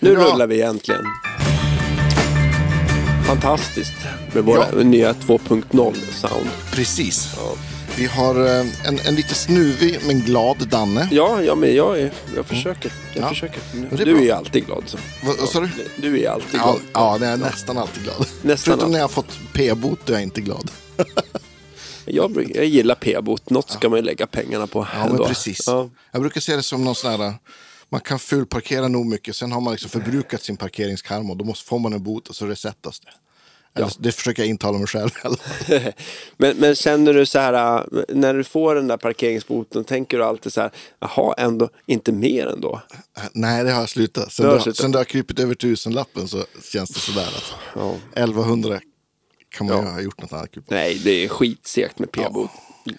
Nu Hurra! rullar vi äntligen. Fantastiskt med våra Ja. nya 2.0 sound. Precis. Vi har eh, en, en lite snuvig men glad Danne. Ja, ja men jag, är, jag försöker. Jag Ja. försöker. är Du bra. är alltid glad. Så. Vad, sa du? Du är alltid Ja, glad. ja, jag är nästan alltid glad. Nästan Förutom alltid. när jag har fått p-bot är jag inte glad. Jag, jag gillar p-bot. Något ska man ju lägga pengarna på. Ja, men ändå. precis. Ja. Jag brukar se det som någon sån här, man kan fulparkera nog mycket, sen har man liksom förbrukat sin parkeringskarma och då måste, får man en bot och så resettas det. Eller, Det försöker jag intala mig själv. men, men känner du så här, när du får den där parkeringsboten, tänker du alltid så här, jaha, ändå inte mer ändå? Nej, det har jag slutat. Sen Du har det, slutat. sen det har krypit över tusenlappen så känns det sådär. Alltså. Ja. 1100 kan man ju Ja. ha gjort något annat. Nej, det är skitsegt med p-bot.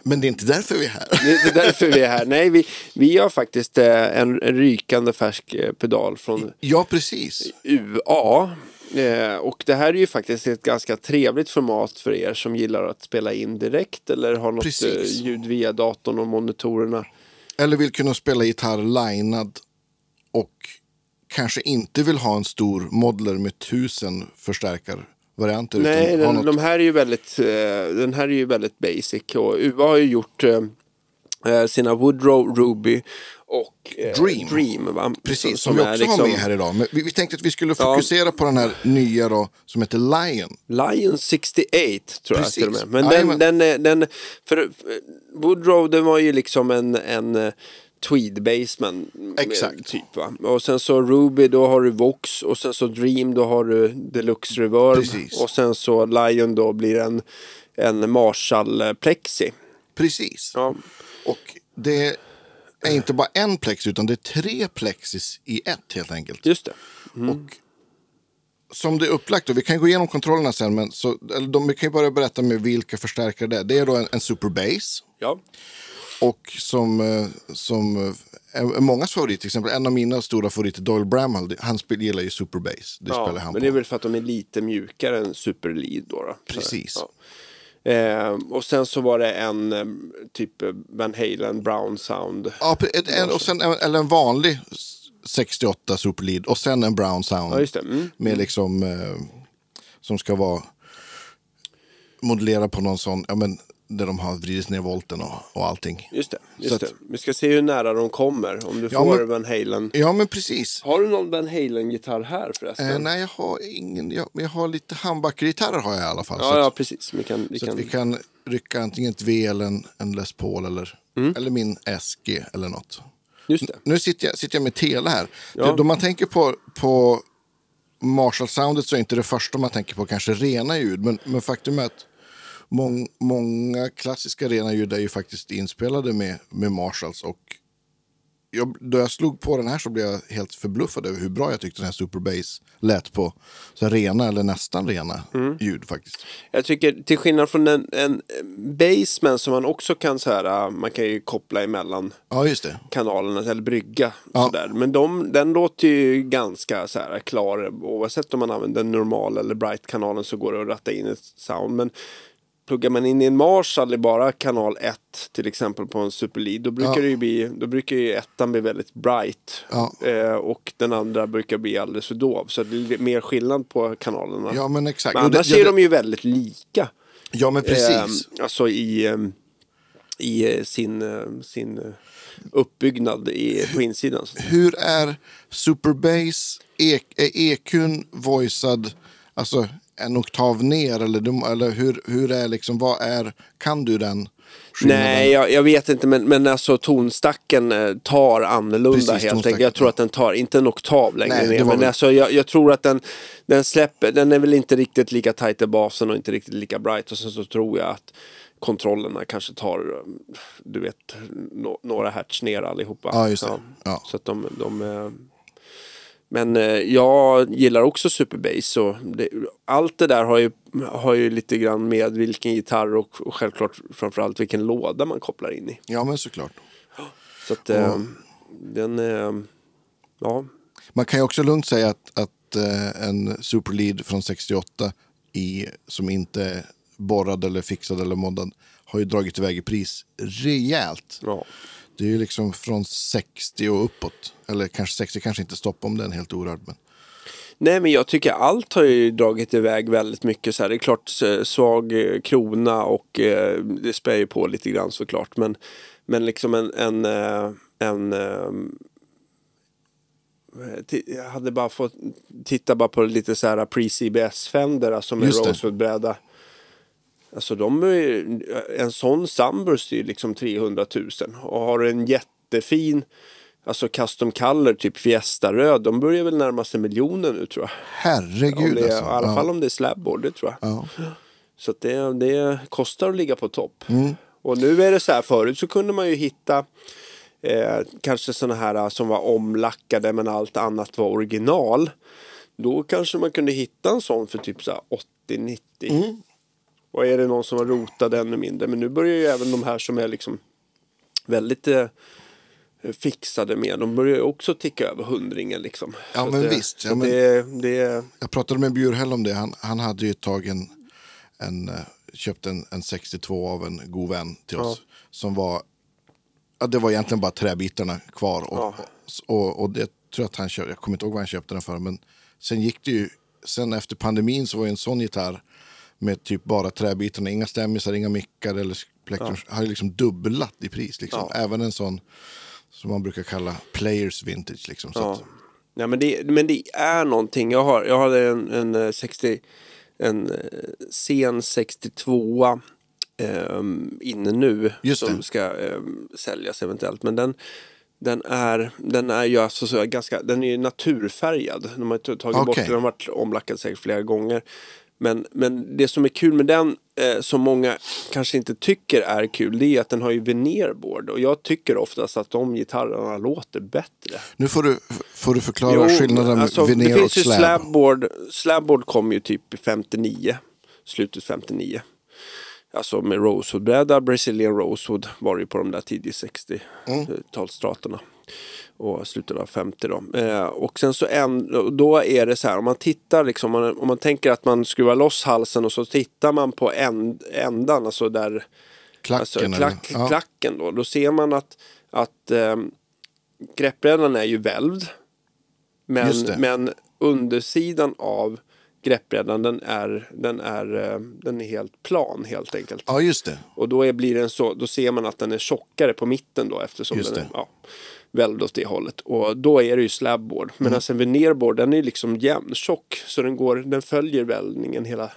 Men det är inte därför vi är här. Det är därför vi är här. Nej, vi, vi har faktiskt eh, en, rykande färsk eh, pedal från Ja, precis. UA. Eh, och det här är ju faktiskt ett ganska trevligt format för er som gillar att spela in direkt eller har något Precis. ljud via datorn och monitorerna. Eller vill kunna spela gitarr linad och kanske inte vill ha en stor modeler med tusen förstärkarvarianter. Nej, den, något, de här är ju väldigt, eh, den här är ju väldigt basic och UA har ju gjort eh, eh, sina Woodrow, Ruby och Dream. Dream va? Precis, Som som, vi också har liksom med här idag. Men vi, vi tänkte att vi skulle Ja. fokusera på den här nya då, som heter Lion. Lion 68 tror jag Precis. till och med. Men den, den, är- den, för Woodrow den var ju liksom en, en tweed bassman. eh, Exakt. Typ, va? Och sen så Ruby då har du Vox och sen så Dream då har du Deluxe Reverb. Precis. Och sen så Lion då blir en, en Marshall Plexi. Precis. Ja. Och det är inte bara en plex utan det är tre plexis i ett helt enkelt. Just det. Och som det är upplagt, då, vi kan gå igenom kontrollerna sen, men så, eller de, vi kan ju börja berätta med vilka förstärkare det är. Det är då en, en Super Bass. Ja. Och som, eh, som eh, är är mångas favorit, till exempel en av mina stora favoriter, Doyle Bramhall, han spel, gillar ju Super Bass. Det spelar ja. han Men på. det är väl för att de är lite mjukare än Super Lead då. då. Precis. Ja. Eh, och sen så var det en eh, typ eh, Van Halen Brown Sound. Ja, en, och sen en, eller en vanlig 68 Super Lead och sen en Brown Sound. Ja. Mm. Med liksom, eh, som ska vara modellera på någon sån, ja men där de har vridit ner volten och, och allting. Just det. Just att- det. Vi ska se hur nära de kommer. Om du Ja, får men- Van Halen. Ja men precis. Har du någon Van Halen-gitarr här förresten? Eh, nej jag har ingen, jag, men jag har lite handbackergitarrer har jag i alla fall. så ja, att, ja, precis. Vi kan, vi så kan... vi kan rycka antingen ett V eller en, en Les Paul eller, Mm. eller min SG eller något. Just det. Nu sitter jag, sitter jag med tele här. Ja. Då man tänker på, på Marshall-soundet så är inte det första man tänker på kanske rena ljud. Men, men faktum är att mång, många klassiska rena ljud är ju faktiskt inspelade med, med Marshalls. Och jag, då jag slog på den här så blev jag helt förbluffad över hur bra jag tyckte den här Super Bass lät på så rena eller nästan rena Mm. ljud faktiskt. Jag tycker till skillnad från en, en basement som man också kan så här, ah, man kan ju koppla emellan Ja, just det. kanalerna eller brygga. Ja. Sådär. Men de, den låter ju ganska så här klar. Oavsett om man använder den normal eller bright-kanalen så går det att ratta in ett sound. Men pluggar man in i en Marshall i bara kanal 1 till exempel på en Super Lead. Då brukar, Ja. det ju bli, då brukar ju ettan bli väldigt bright. Ja. Eh, och den andra brukar bli alldeles för dov. Så det är mer skillnad på kanalerna. Ja, men exakt. Men Och det- annars ja, är de ju väldigt lika. Ja, men precis. Eh, alltså i, eh, i eh, sin, eh, sin eh, uppbyggnad i, på insidan. hur är Superbass, e är EQn voicead, alltså en oktav ner eller, eller hur, hur är liksom, vad är, kan du den skillnaden? Nej, jag, jag vet inte, men, men alltså tonstacken eh, tar annorlunda Precis, helt enkelt. Jag tror ja. att den tar, inte en oktav längre Nej, ner, men väl- alltså, jag, jag tror att den, den släpper, den är väl inte riktigt lika tight i basen och inte riktigt lika bright. Och sen så tror jag att kontrollerna kanske tar, du vet, no, några hertz ner allihopa. Ja, just det. Ja. Så att de, de eh, men eh, jag gillar också Superbass. Och det, allt det där har ju, har ju lite grann med vilken gitarr och, och självklart framförallt vilken låda man kopplar in i. Ja, men såklart. Så att eh, den, eh, ja, Man kan ju också lugnt säga att, att en Superlead från 68 i, som inte är borrad eller fixad eller moddad har ju dragit iväg i pris rejält. ja. Det är ju liksom från 60 och uppåt. Eller kanske 60 kanske inte stopp om den är helt orörd. Men Nej men jag tycker allt har ju dragit iväg väldigt mycket så här. Det är klart svag eh, krona och eh, det spär ju på lite grann såklart. Men, men liksom en, en, eh, en eh, ti- jag hade bara fått titta bara på lite så här pre-CBS-fender, alltså med. Rosewood-bräda. Alltså de är, en sån Sunburst är liksom 300 000. Och har en jättefin, alltså custom color, typ Fiesta-röd, de börjar väl närma sig miljonen nu tror jag. Herregud är, alltså. I alla Ja. fall om det är slabboard, det tror jag. Ja. Så det, det kostar att ligga på topp. Mm. Och nu är det så här, förut så kunde man ju hitta eh, kanske sådana här eh, som var omlackade men allt annat var original. Då kanske man kunde hitta en sån för typ så här 80-90. Mm. Och är det någon som har rotat ännu mindre. Men nu börjar ju även de här som är liksom väldigt eh, fixade med. De börjar ju också ticka över hundringen liksom. Ja, Så men det, visst. Ja, men- Det, det, Jag pratade med Bjurhäll om det. Han, han hade ju ett tag en, en, eh, köpt en, en 62 av en god vän till oss. Som var, ja, det var egentligen bara träbitarna kvar. Och, Ja. och, och det tror jag att han köpte, jag kommer inte ihåg vad han köpte den för. Men sen gick det ju, sen efter pandemin så var ju en sån gitarr med typ bara träbitarna, inga stämmisar, inga mickar eller plektrum, har ju liksom dubblat i pris. Liksom. Ja. Även en sån som man brukar kalla players vintage. Liksom. Så Ja. att, Ja, men, det, men det är någonting. Jag, har, jag hade en, en, eh, 60, en eh, sen 62 um, inne nu Just som det. ska ehm, säljas eventuellt. Men den, den, är, den är ju alltså så ganska, den är ju naturfärgad. De har tagit bort Okej. den, den har varit omlackad säkert flera gånger. Men, men det som är kul med den, eh, som många kanske inte tycker är kul, det är att den har ju veneerboard. Och jag tycker oftast att de gitarrerna låter bättre. nu får du, får du förklara skillnaden med alltså, veneer Det och slab. slabboard. Slabboard kom ju typ i 59. Slutet 59. Alltså med Rosewood-bräda, Brazilian Rosewood var det ju på de där tidiga 60-talsstraterna. Och slutet av 50 då. Eh, och sen så en, då är det så här, om man tittar liksom, om man, om man tänker att man skruvar loss halsen och så tittar man på änd, ändan, alltså där Klacken. alltså, klack, Ja. klacken då. Då ser man att, att ähm, greppbrädan är ju välvd. Men, men undersidan av greppbrädan den är, den, är, eh, den är helt plan helt enkelt. ja, just det. Och då, är, blir den så, då ser man att den är tjockare på mitten då eftersom Just den är ja, välvd åt det hållet. Och då är det ju slabboard. Men Mm. alltså en veneerboard den är liksom jämntjock. Så den, går, den följer välvningen hela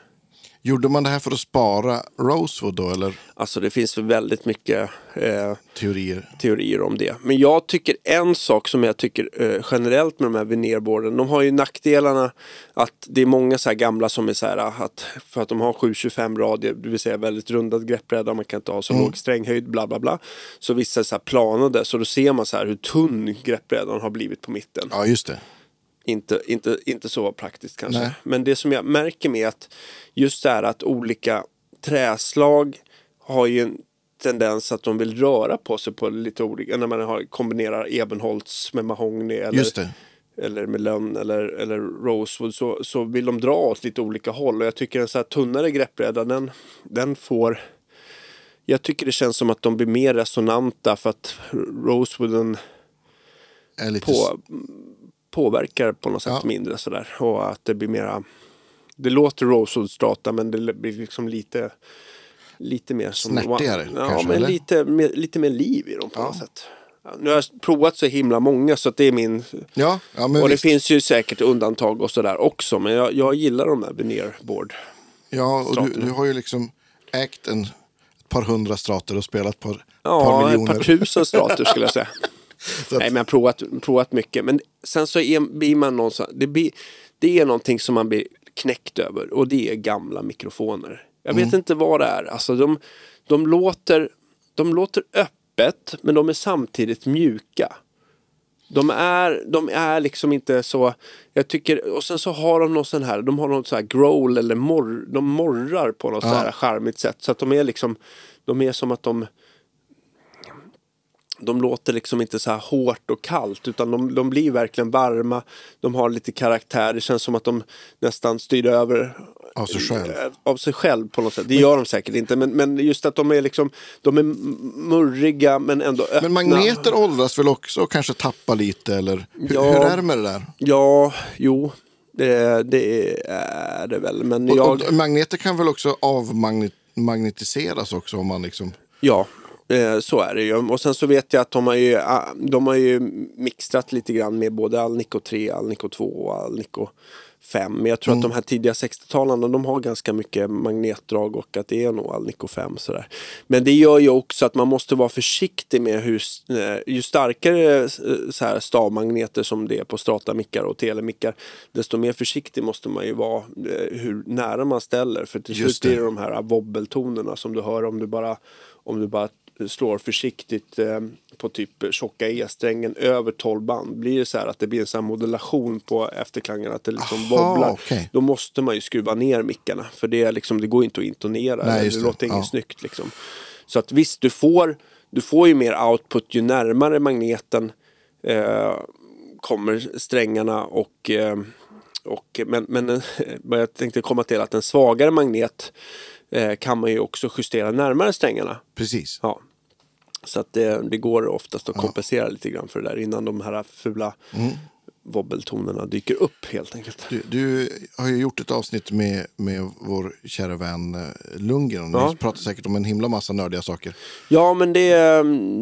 Gjorde man det här för att spara Rosewood då, eller Alltså det finns väl väldigt mycket eh, teorier? teorier om det. Men jag tycker en sak som jag tycker eh, generellt med de här veneerborden. De har ju nackdelarna att det är många så här gamla som är så här att för att de har 725 radie, det vill säga väldigt rundad greppbräda, man kan inte ha så låg stränghöjd, bla bla bla. Så vissa är så här planade, så då ser man så här hur tunn greppbrädan har blivit på mitten. Ja, just det. Inte, inte, inte så praktiskt kanske. Nej. Men det som jag märker med att just det här att olika träslag har ju en tendens att de vill röra på sig på lite olika, när man har, kombinerar ebenholts med mahogny eller, eller med lönn eller, eller rosewood så, så vill de dra åt lite olika håll och jag tycker en så här tunnare greppbräda den, den får jag tycker det känns som att de blir mer resonanta för att rosewooden Är lite på, påverkar på något sätt Ja. mindre sådär. Och att det blir mera Det låter Rosewood Strata men det blir liksom lite Lite mer som Snärtigare, Ja kanske, men eller? lite, mer, lite mer liv i dem på Ja. något sätt. Ja, nu har jag provat så himla många så att det är min Ja, ja men Och det visst. finns ju säkert undantag och sådär också men jag, jag gillar de där veneerboard. Ja, och du, du har ju liksom ägt en, ett par hundra strater och spelat par, par Ja, ett miljoner. par tusen strater skulle jag säga. Att- Nej, men jag har provat, provat mycket. Men sen så är, blir man någonstans, det, blir, det är någonting som man blir knäckt över och det är gamla mikrofoner. Jag vet inte vad det är. Alltså de, de, låter, de låter öppet men de är samtidigt mjuka. De är, de är liksom inte så, jag tycker, och sen så har de någon sån här, de har något så här growl eller morr, de morrar på något så här charmigt sätt. Så att de är liksom, de är som att de, de låter liksom inte så här hårt och kallt utan de, de blir verkligen varma. De har lite karaktär. Det känns som att de nästan styr över Av sig själv. eh, av sig själv på något sätt. Det gör de säkert inte. Men, men just att de är liksom de är murriga men ändå öppna. Men magneter åldras väl också och kanske tappar lite eller hur, Ja. hur är det med det där? Ja, jo. Det, det är det väl. Men Och, jag... och magneter kan väl också avmagnetiseras också om man liksom... Ja, eh, så är det ju. Och sen så vet jag att de har ju, ah, de har ju mixtrat lite grann med både Alnico 3, Alnico 2 och Alnico 5. Men jag tror att de här tidiga 60-talarna de har ganska mycket magnetdrag och att det är nog Alnico 5. Sådär. Men det gör ju också att man måste vara försiktig med hur, eh, ju starkare eh, så här stavmagneter som det är på strata-mickar och telemickar desto mer försiktig måste man ju vara eh, hur nära man ställer. För till slut är det de här wobbeltonerna som du hör om du bara, om du bara slår försiktigt eh, på typ tjocka E-strängen över 12 band. Blir det så här att det blir en sån modulation på efterklangen att det liksom Aha, wobblar. okej. Då måste man ju skruva ner mickarna. För det, är liksom, det går inte att intonera. Nej, det, det låter inget Ja. snyggt liksom. Så att visst, du får, du får ju mer output ju närmare magneten eh, kommer strängarna och eh, och, men, men eh, jag tänkte komma till att en svagare magnet eh, kan man ju också justera närmare strängarna. Precis. Ja. Så att det, det går oftast att kompensera lite grann för det där innan de här fula wobbeltonerna dyker upp helt enkelt. Du, du har ju gjort ett avsnitt med, med vår kära vän eh, Lundgren. Ja. Ni pratar säkert om en himla massa nördiga saker. Ja, men det,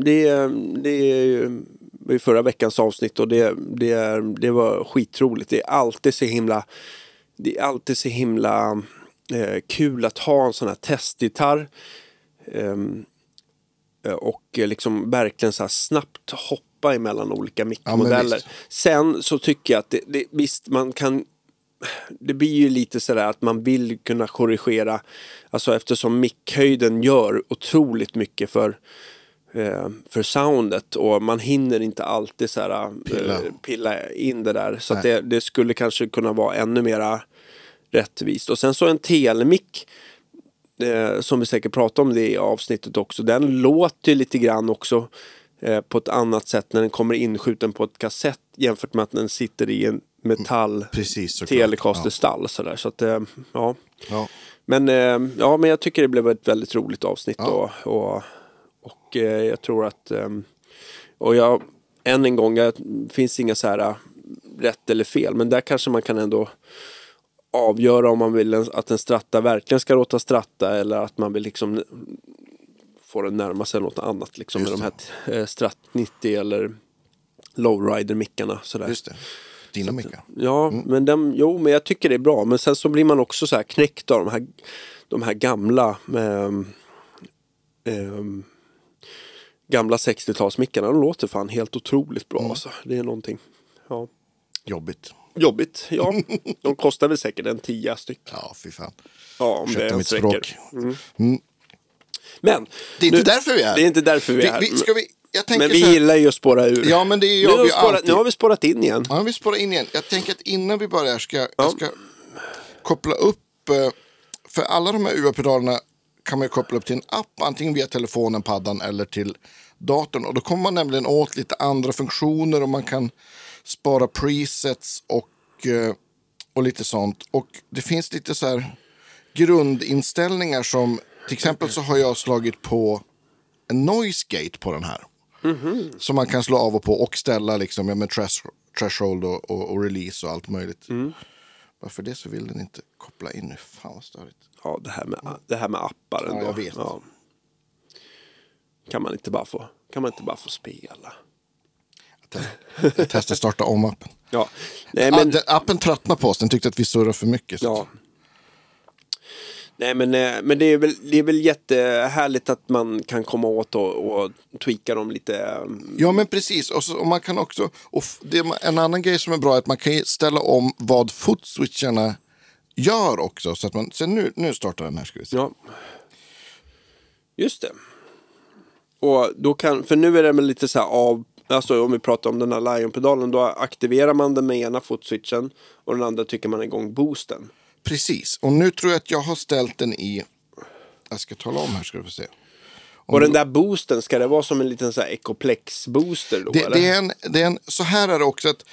det, det är ju i förra veckans avsnitt och det, det, det var skitroligt. Det är alltid så himla, det är alltid så himla eh, kul att ha en sån här testgitarr. Eh, och eh, liksom verkligen så här snabbt hoppa emellan olika mickmodeller. visst. Sen så tycker jag att det, det, visst man kan det blir ju lite sådär att man vill kunna korrigera. Alltså eftersom mickhöjden gör otroligt mycket för, eh, för soundet. Och man hinner inte alltid så här, Pilla. eh, pilla in det där. Så det, det skulle kanske kunna vara ännu mera rättvist. Och sen så en telemick. Eh, som vi säkert pratar om det i avsnittet också. Den låter lite grann också eh, på ett annat sätt när den kommer inskjuten på ett kassett jämfört med att den sitter i en metall Precis, såklart. Telecaster-stall. Sådär. Så att, eh, ja. Ja. Men, eh, ja, men jag tycker det blev ett väldigt roligt avsnitt. Ja. Och, och, och eh, jag tror att... Eh, och jag, än en gång, det finns inga så här eh, rätt eller fel. Men där kanske man kan ändå avgöra om man vill att en stratta verkligen ska låta stratta eller att man vill liksom få den närma sig något annat. Liksom, med de här eh, Strat 90 eller Lowrider-mickarna. Sådär. Just det. Dina mickar. Ja, men den, jo, men jag tycker det är bra. Men sen så blir man också så här knäckt av de här, de här gamla ehm, ehm, gamla 60-talsmickarna. De låter fan helt otroligt bra. Alltså. Det är någonting. Ja. Jobbigt. Jobbigt, ja. De kostar väl säkert en tia styck. Ja, fy fan. Ja, om det Ursäkta ens mitt räcker. språk. Men Det är inte nu- därför vi är här. Det är inte därför vi är här. Vi, vi, ska vi, men vi här, gillar ju att spåra ur. Ja, men det nu, gör har vi ju spårat, nu har vi spårat in igen. Ja, vi spårar in igen. Jag tänker att innan vi börjar ska jag ska koppla upp, eh, för alla de här UA-pedalerna kan man ju koppla upp till en app, antingen via telefonen, paddan eller till datorn. Och då kommer man nämligen åt lite andra funktioner och man kan spara presets och, eh, och lite sånt. Och det finns lite så här grundinställningar som, till exempel så har jag slagit på en noise gate på den här. Som man kan slå av och på och ställa liksom, ja, med thresh, threshold och, och, och release och allt möjligt. Varför det så vill den inte koppla in nu. Fan vad störigt. Ja, det här med, det här med appar ändå. jag vet. Kan man inte bara få, kan man inte bara få spela? Jag testade starta om appen. Ja, nej Men... appen tröttnade på oss. Den tyckte att vi surrade för mycket. Så. Ja. Nej men, eh, men det, är väl, det är väl jättehärligt att man kan komma åt och, och tweaka dem lite. eh, Ja, men precis. Och, så, och man kan också, och det, en annan grej som är bra är att man kan ställa om vad footswitcharna gör också. Så att man, så nu, nu startar den här ska vi se. Ja. Just det. Och då kan, för nu är det väl lite så här av, alltså om vi pratar om den här Lion-pedalen, då aktiverar man den med ena footswitchen och den andra trycker man igång boosten. Precis. Och nu tror jag att jag har ställt den i, jag ska tala om här ska du få se. Och den där boosten, ska det vara som en liten så här Ecoplex-booster då? Det, eller? det, är en, det är en, så här är det också att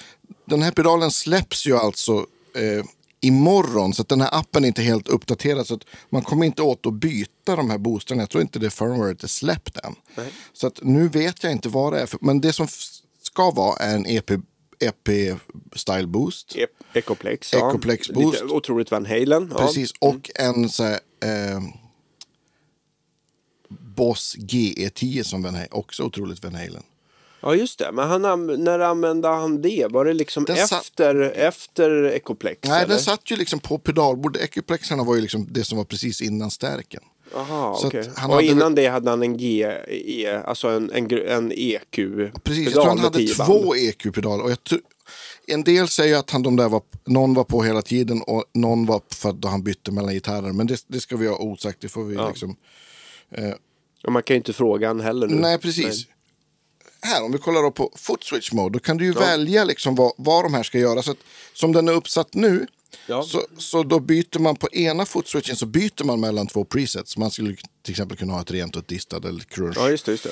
den här pedalen släpps ju alltså eh, imorgon. Så att den här appen är inte helt uppdaterad. Så att man kommer inte åt att byta de här boostrarna. Jag tror inte det firmwaret är släppt än. Så att nu vet jag inte vad det är. För, men det som ska vara är en EP, EP Style Boost. E- Ecoplex. Ecoplex ja. Boost. Lite otroligt Van Halen. Ja. Precis, och en så här, eh, Boss GE10 som Van Halen, också otroligt Van Halen. Ja, just det. Men han, an- när använde han det? Var det liksom Den satt- efter, efter Ecoplex? Nej, eller? den satt ju liksom på pedalbordet. Ecuplexarna var ju liksom det som var precis innan stärken. Aha, okej. han Och hade innan det hade han en G, e, alltså en, en, en EQ. Precis, jag tror han hade två EQ-pedaler. Och jag tr- en del säger att han, de där var, någon var på hela tiden och någon var för att han bytte mellan gitarrer. Men det, det ska vi ha osagt. Det får vi liksom... Och man kan ju inte fråga han heller nu. Nej, precis. Här, om vi kollar då på foot switch mode, då kan du ju välja liksom vad, vad de här ska göra. Så att, som den är uppsatt nu, Ja. så, så då byter man på ena foot switchen så byter man mellan två presets. Man skulle till exempel kunna ha ett rent och ett distad eller crunch. Ja, just det. Just det.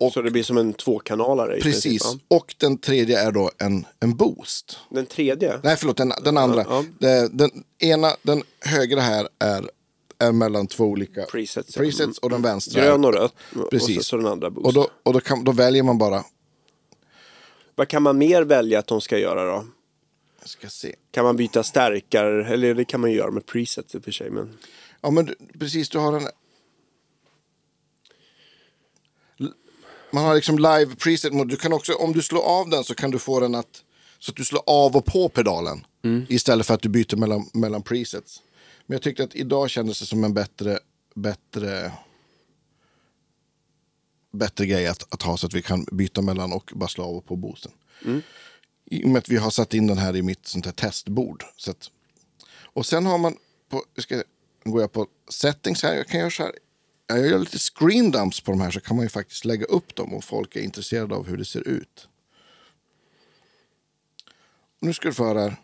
Och- Så det blir som en tvåkanalare Precis. princip, ja. Och den tredje är då en, en boost. Den tredje? Nej, förlåt, den, den andra. Ja. Det- Den ena, den högra här är, är mellan två olika Presets, presets och den vänstra. Grön och rött. Precis. Och så, den andra boost. Och då, och då, kan, då väljer man bara, Vad kan man mer välja att de ska göra då? jag ska se. Kan man byta stärkare? Eller det kan man göra med presets i och för sig. Men... Ja, men precis, du har en... Man har liksom live preset mode. Du kan också, om du slår av den så kan du få den att, så att du slår av och på pedalen. Istället för att du byter mellan, mellan presets. Men jag tyckte att idag kändes det som en bättre, bättre, bättre grej att, att ha så att vi kan byta mellan och bara slå av och på boosten. I och med att vi har satt in den här i mitt sånt här testbord. Så att, och sen har man, på, ska, går jag på settings här, jag kan göra så här. Jag gör lite screen dumps på de här så kan man ju faktiskt lägga upp dem om folk är intresserade av hur det ser ut. Nu ska du få höra här,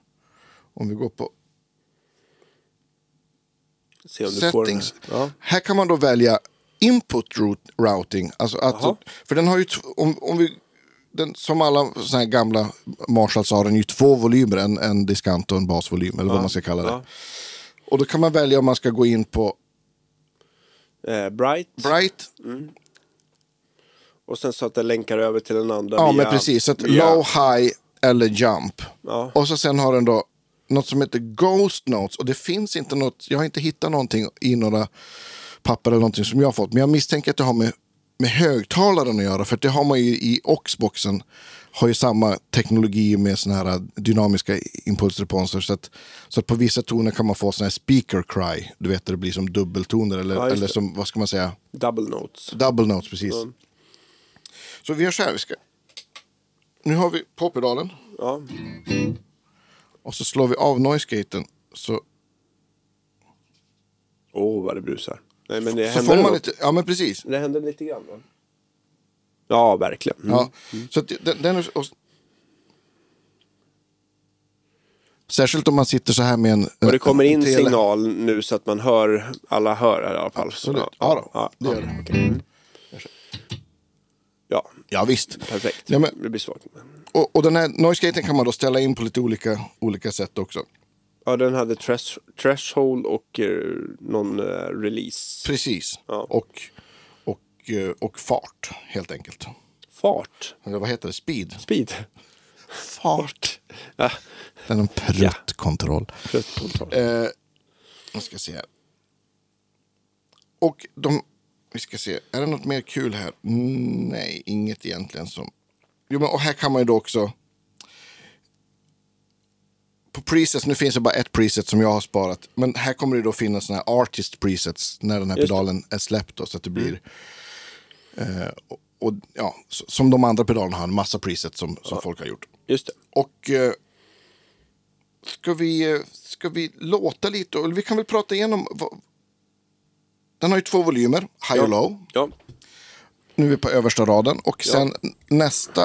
om vi går på Se om du får... settings. Ja. Här kan man då välja input route- routing. Alltså att, för den har ju, t- om, om vi, den, som alla såna här gamla Marshalls har den ju två volymer, en, en diskant och en basvolym eller vad man ska kalla det. Ja. Och då kan man välja om man ska gå in på Eh, bright. bright. Och sen så att det länkar över till den andra Ja, via... men precis. Så att via- low, high eller jump. Ja. Och så sen har den då något som heter Ghost Notes. Och det finns inte något, jag har inte hittat någonting i några papper eller någonting som jag har fått. Men jag misstänker att det har med, med högtalaren att göra. För det har man ju i Oxboxen. Har ju samma teknologi med såna här dynamiska impulsresponser. Så att, så att på vissa toner kan man få såna här speaker cry. Du vet, det blir som dubbeltoner. Eller, Ja, eller som, vad ska man säga? Double notes. Double notes, precis. Mm. Så vi gör så här. Vi ska... Nu har vi på pedalen. Ja. Och så slår vi av noise-gaten. Så, Åh, vad det brusar. Nej, men det så händer får man lite... Ja, men precis. Det händer lite grann va? Ja, verkligen. Mm. Ja. Så den, den är, och, Särskilt om man sitter så här med en... Och det kommer in tele- signal nu så att man hör, alla hör i alla fall. Absolut. Ja, då. det gör det. okej. Mm. Ja, Ja, visst. perfekt. Ja, men- Det blir svagt. Och, och den här noise-gaten kan man då ställa in på lite olika, olika sätt också. Ja, den hade thresh, threshold och eh, någon eh, release. Precis. Ja. Och, och, eh, och fart, helt enkelt. Fart. Eller vad heter det? Speed. Speed. Fart. Ja, Det är en pruttkontroll. tröttkontroll. Eh, jag ska se här. Och de... Vi ska se. Är det något mer kul här? Mm, nej, inget egentligen som... Jo, men och här kan man ju då också... På presets, nu finns det bara ett preset som jag har sparat. Men här kommer det då finnas såna här artist presets när den här Just det. pedalen är släppt. Då, så att det blir... Eh, och, och, ja, som de andra pedalerna har en massa presets som, som folk har gjort. Just det. Och eh, ska, vi, eh, ska vi låta lite? Eller vi kan väl prata igenom. Vad, den har ju två volymer, high och low. Ja. Nu är vi på översta raden. Och sen nästa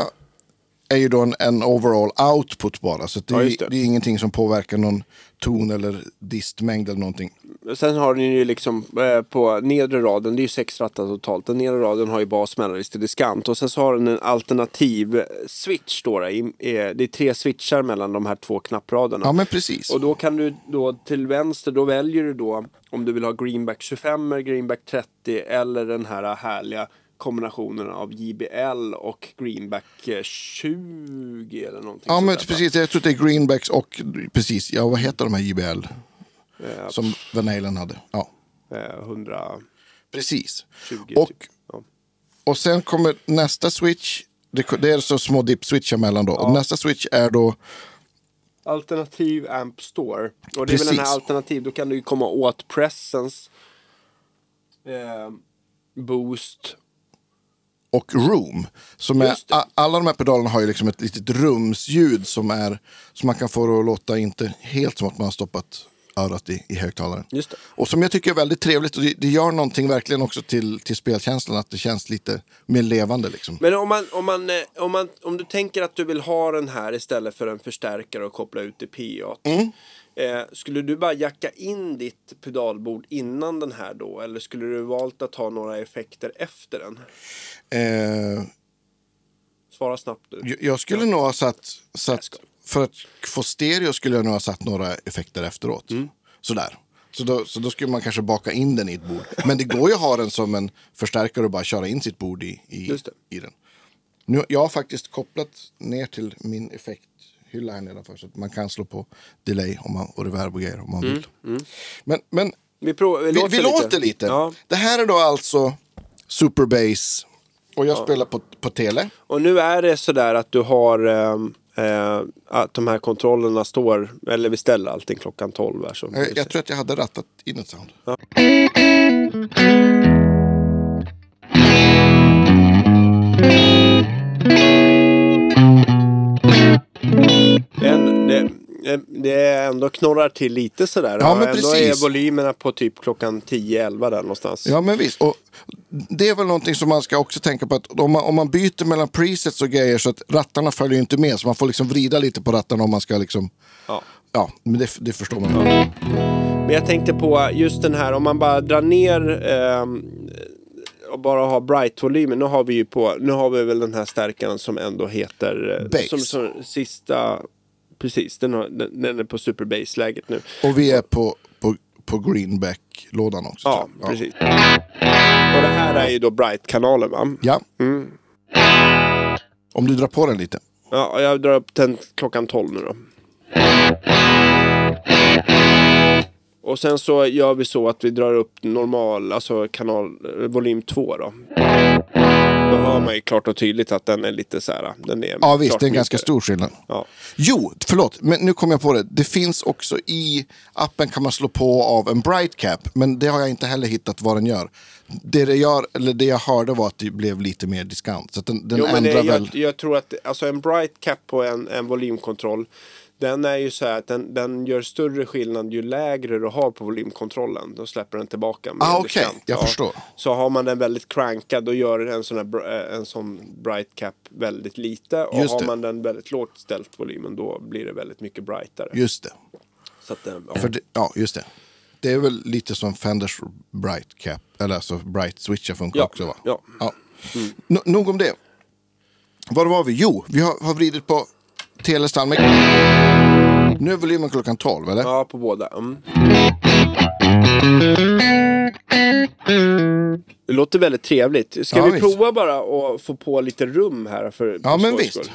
är ju då en, en overall output bara. Så det, Ja, är, det. det är ingenting som påverkar någon ton eller distmängd eller någonting. Sen har ni ju liksom eh, på nedre raden, det är ju sex rattar totalt. Den nedre raden har ju bas, mellanlist och diskant. Och sen så har den en alternativ switch då. det, i- eh, Det är tre switchar mellan de här två knappraderna. Ja men precis. Och då kan du då till vänster, då väljer du då om du vill ha greenback 25, greenback 30 eller den här härliga kombinationen av JBL och Greenback eh, 20 eller någonting. Ja, men precis. Jag tror det är Greenbacks och precis, ja vad heter de här JBL? Eh, Som Van hade. Ja, eh, 120 precis. typ. Och, Ja. och sen kommer nästa switch. Det, det är så små dip-switchar mellan då. Och nästa switch är då, Alternativ Amp Store. Och det är väl den här alternativ, då kan du ju komma åt Presence, eh, Boost. Och Room. Som är, alla de här pedalerna har ju liksom ett litet rumsljud som, är, som man kan få att låta inte helt som att man har stoppat örat i, i högtalaren. Och som jag tycker är väldigt trevligt och det, det gör någonting verkligen också till, till spelkänslan att det känns lite mer levande liksom. Men om, man, om, man, eh, om, man, om du tänker att du vill ha den här istället för en förstärkare och koppla ut i PA. Mm. Eh, skulle du bara jacka in ditt pedalbord innan den här då? Eller skulle du valt att ha några effekter efter den? Eh, Svara snabbt nu. jag- skulle nog ha satt, satt för att få stereo skulle jag nog ha satt några effekter efteråt. Mm. Sådär. Så då, så då skulle man kanske baka in den i ett bord. Men det går ju att ha den som en förstärkare och bara köra in sitt bord i, i, i den. Nu, jag har faktiskt kopplat ner till min effekthylla här nedanför så att man kan slå på delay om man, och reverb och grejer om man vill. Men, men Vi, prov, vi, låter, vi lite. låter lite. Ja. Det här är då alltså Superbass och jag spelar på, på tele. Och nu är det sådär att du har ehm, eh, att de här kontrollerna står, eller vi ställer allting klockan 12 här. Som Jag, du jag tror att jag hade rattat in ett sound. En, det, eh, det ändå knorrar till lite sådär. Ja, men ändå precis. är volymerna på typ klockan 10-11 där någonstans. Ja men visst. Och det är väl någonting som man ska också tänka på. att om man, om man byter mellan presets och grejer så att rattarna följer inte med. Så man får liksom vrida lite på rattarna om man ska liksom. Ja. Ja, men det, det förstår man. Men jag tänkte på just den här, om man bara drar ner ehm, och bara har bright-volymen. Nu har vi ju på, nu har vi väl den här stärkaren som ändå heter... eh, Bass. Som, som sista... Precis, den, har, den, den är på super bass-läget nu. Och vi är på, på, på greenback-lådan också. Ja, jag. precis. Och det här är ju då bright-kanalen va? Ja. Mm. Om du drar på den lite. Ja, jag drar upp den klockan 12 nu då. Och sen så gör vi så att vi drar upp normal, alltså kanal, eh, volym 2 då. Då hör man ju klart och tydligt att den är lite så här, den är Ja visst, det är en ganska stor skillnad. Ja. Jo, förlåt, men nu kom jag på det. Det finns också i appen kan man slå på av en bright cap, men det har jag inte heller hittat vad den gör. Det, det, gör, eller det jag hörde var att det blev lite mer diskant. Så den, den Jo, men det, ändrar jag, väl. jag tror att alltså en bright cap på en, en volymkontroll den är ju så här att den, den gör större skillnad ju lägre du har på volymkontrollen. Då släpper den tillbaka Ah, okej, diskant. jag förstår. Så har man den väldigt crankad då gör en sån, här, eh, en sån bright cap väldigt lite. Och Just har det. man den väldigt lågt ställt volymen då blir det väldigt mycket brightare. Just det. Så att, eh, ja. Det. Ja, just det. Det är väl lite som Fenders bright cap, eller alltså bright switcher funkar Ja, också va? ja. ja. Nå- nog om det. Var var vi? Jo, vi har, har vridit på telestan. Nu är volymen klockan 12, eller? ja, på båda. Mm. Det låter väldigt trevligt. Ska Ja, vi visst. prova bara att få på lite rum här? För, Ja, men visst. skull?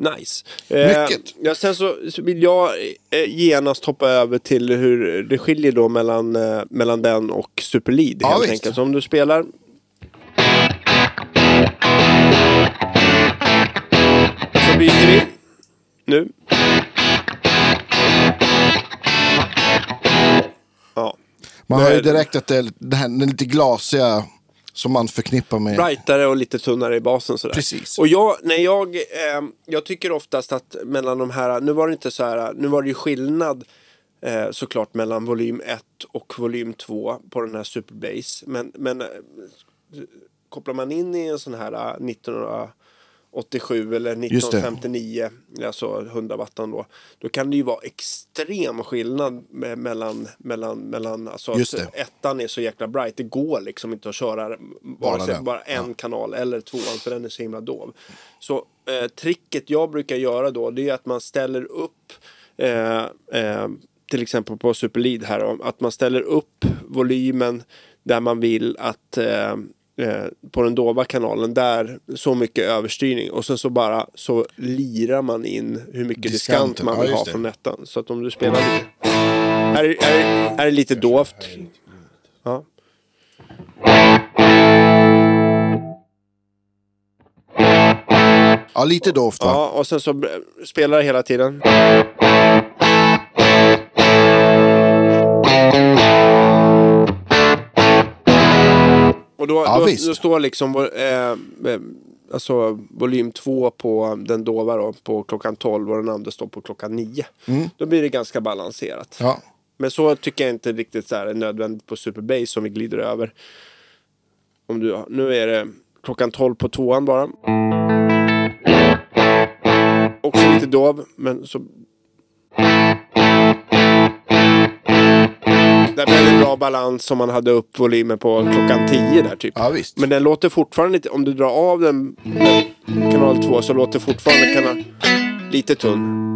Nice. Eh, Mycket. ja, sen så så vill jag eh, genast hoppa över till hur det skiljer då mellan, eh, mellan den och Super Lead. Ja, helt visst. enkelt. Så om du spelar Så byter vi. Nu. Ja. Man hör ju direkt att det är här, den lite glasiga som man förknippar med... brightare och lite tunnare i basen sådär. Precis. Och jag, när jag, eh, jag tycker oftast att mellan de här, nu var det inte så här, nu var det ju skillnad eh, såklart mellan volym 1 och volym 2 på den här Superbass. Men, men eh, kopplar man in i en sån här eh, 1900 87 eller Just det. 1959, alltså 100 wattan då. Då kan det ju vara extrem skillnad me- mellan, mellan, mellan alltså ettan är så jäkla bright. Det går liksom inte att köra Bara sig bara en kanal eller tvåan för den är så himla dov. Så eh, tricket jag brukar göra då det är att man ställer upp eh, eh, till exempel på Superlead här att man ställer upp volymen där man vill att eh, på den dova kanalen där så mycket överstyrning och sen så bara så lirar man in hur mycket diskant Diskanten, man ja, vill just ha det. från ettan. Så att om du spelar lite här är, är, är lite dovt. Ja. Ja, lite dovt va? ja, och sen så spelar det hela tiden. Och då, Ja, då, då står liksom eh, eh, alltså, volym 2 på den dova då, på klockan 12 och den andra står på klockan 9. Då blir det ganska balanserat. Ja. Men så tycker jag inte riktigt så här är nödvändigt på Super Bass som vi glider över. Om du, nu är det klockan 12 på tvåan bara. Också lite dov, men så... Där en bra balans om man hade upp volymen på klockan 10 där typ. ja, visst. Men den låter fortfarande lite, om du drar av den kanal 2 så låter fortfarande kanal lite tunn.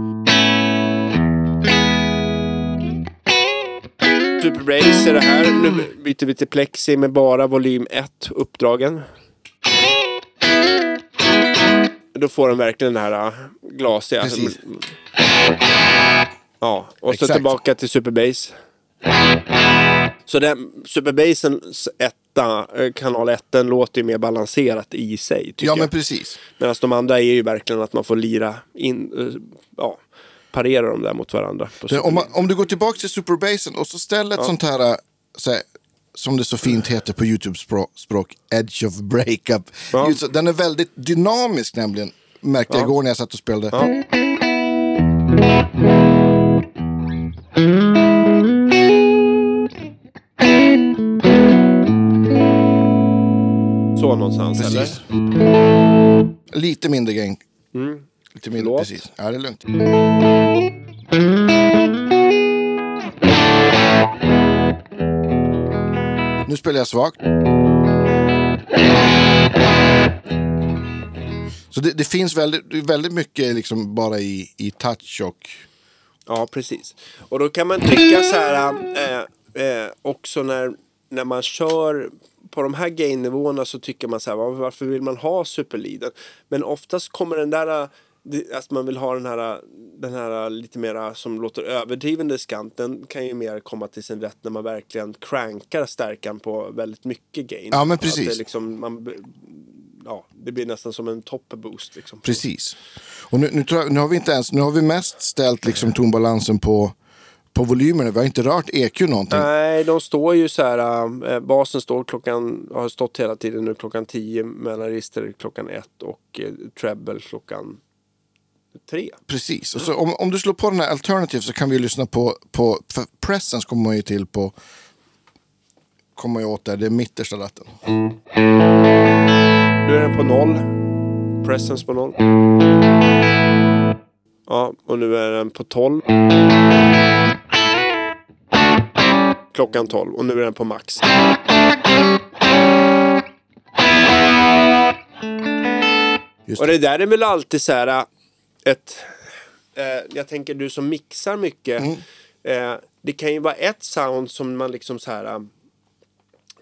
Super Brace är det här. Nu byter vi till Plexi med bara volym 1 uppdragen. Då får den verkligen den här äh, glasiga. Precis. Ja, och så Exakt. tillbaka till Super Bass. Så den, Super Bassens etta, eh, kanal 1, den låter ju mer balanserat i sig. Tycker Ja, men precis. Medan de andra är ju verkligen att man får lira in, eh, ja, parera dem där mot varandra. Om, man, om du går tillbaka till Superbasen och så ställer ett sånt här, äh, så här, som det så fint heter på YouTube-språk, edge of breakup. Ja. Den är väldigt dynamisk nämligen, märkte jag Ja. igår när jag satt och spelade. Ja. Någonstans Precis. eller? Lite mindre gain. Mm. Lite mindre, Förlåt? precis. Ja, det är lugnt. Nu spelar jag svagt. Så det, det finns väldigt, väldigt mycket liksom bara i, i touch och... Ja, precis. Och då kan man tycka så här eh, eh, också när, när man kör på de här gain-nivåerna så tycker man så här, var- varför vill man ha superleaden? Men oftast kommer den där, att man vill ha den här, den här lite mera som låter överdriven diskant, den kan ju mer komma till sin rätt när man verkligen crankar stärkan på väldigt mycket gain. Ja, men Att precis. Det, liksom, man, ja, det blir nästan som en top boost. Liksom. Precis. Och nu, nu, jag, nu har vi inte ens, nu har vi mest ställt liksom tonbalansen på, på volymerna. Vi har inte rört EQ någonting. Nej, de står ju så här. Äh, basen står klockan, har stått hela tiden nu klockan 10, mellanregister klockan 1 och eh, treble klockan 3. Precis. Och så om, om du slår på den här alternative så kan vi lyssna på, på Presence kommer man ju till på kommer jag åt där, det är mittersta ratten. Nu är den på 0. Presence på 0. Ja, och nu är den på 12. Klockan 12 och nu är den på max. Just Och det. det där är väl alltid så här äh, ett... Eh, jag tänker du som mixar mycket. Mm. Eh, det kan ju vara ett sound som man liksom så här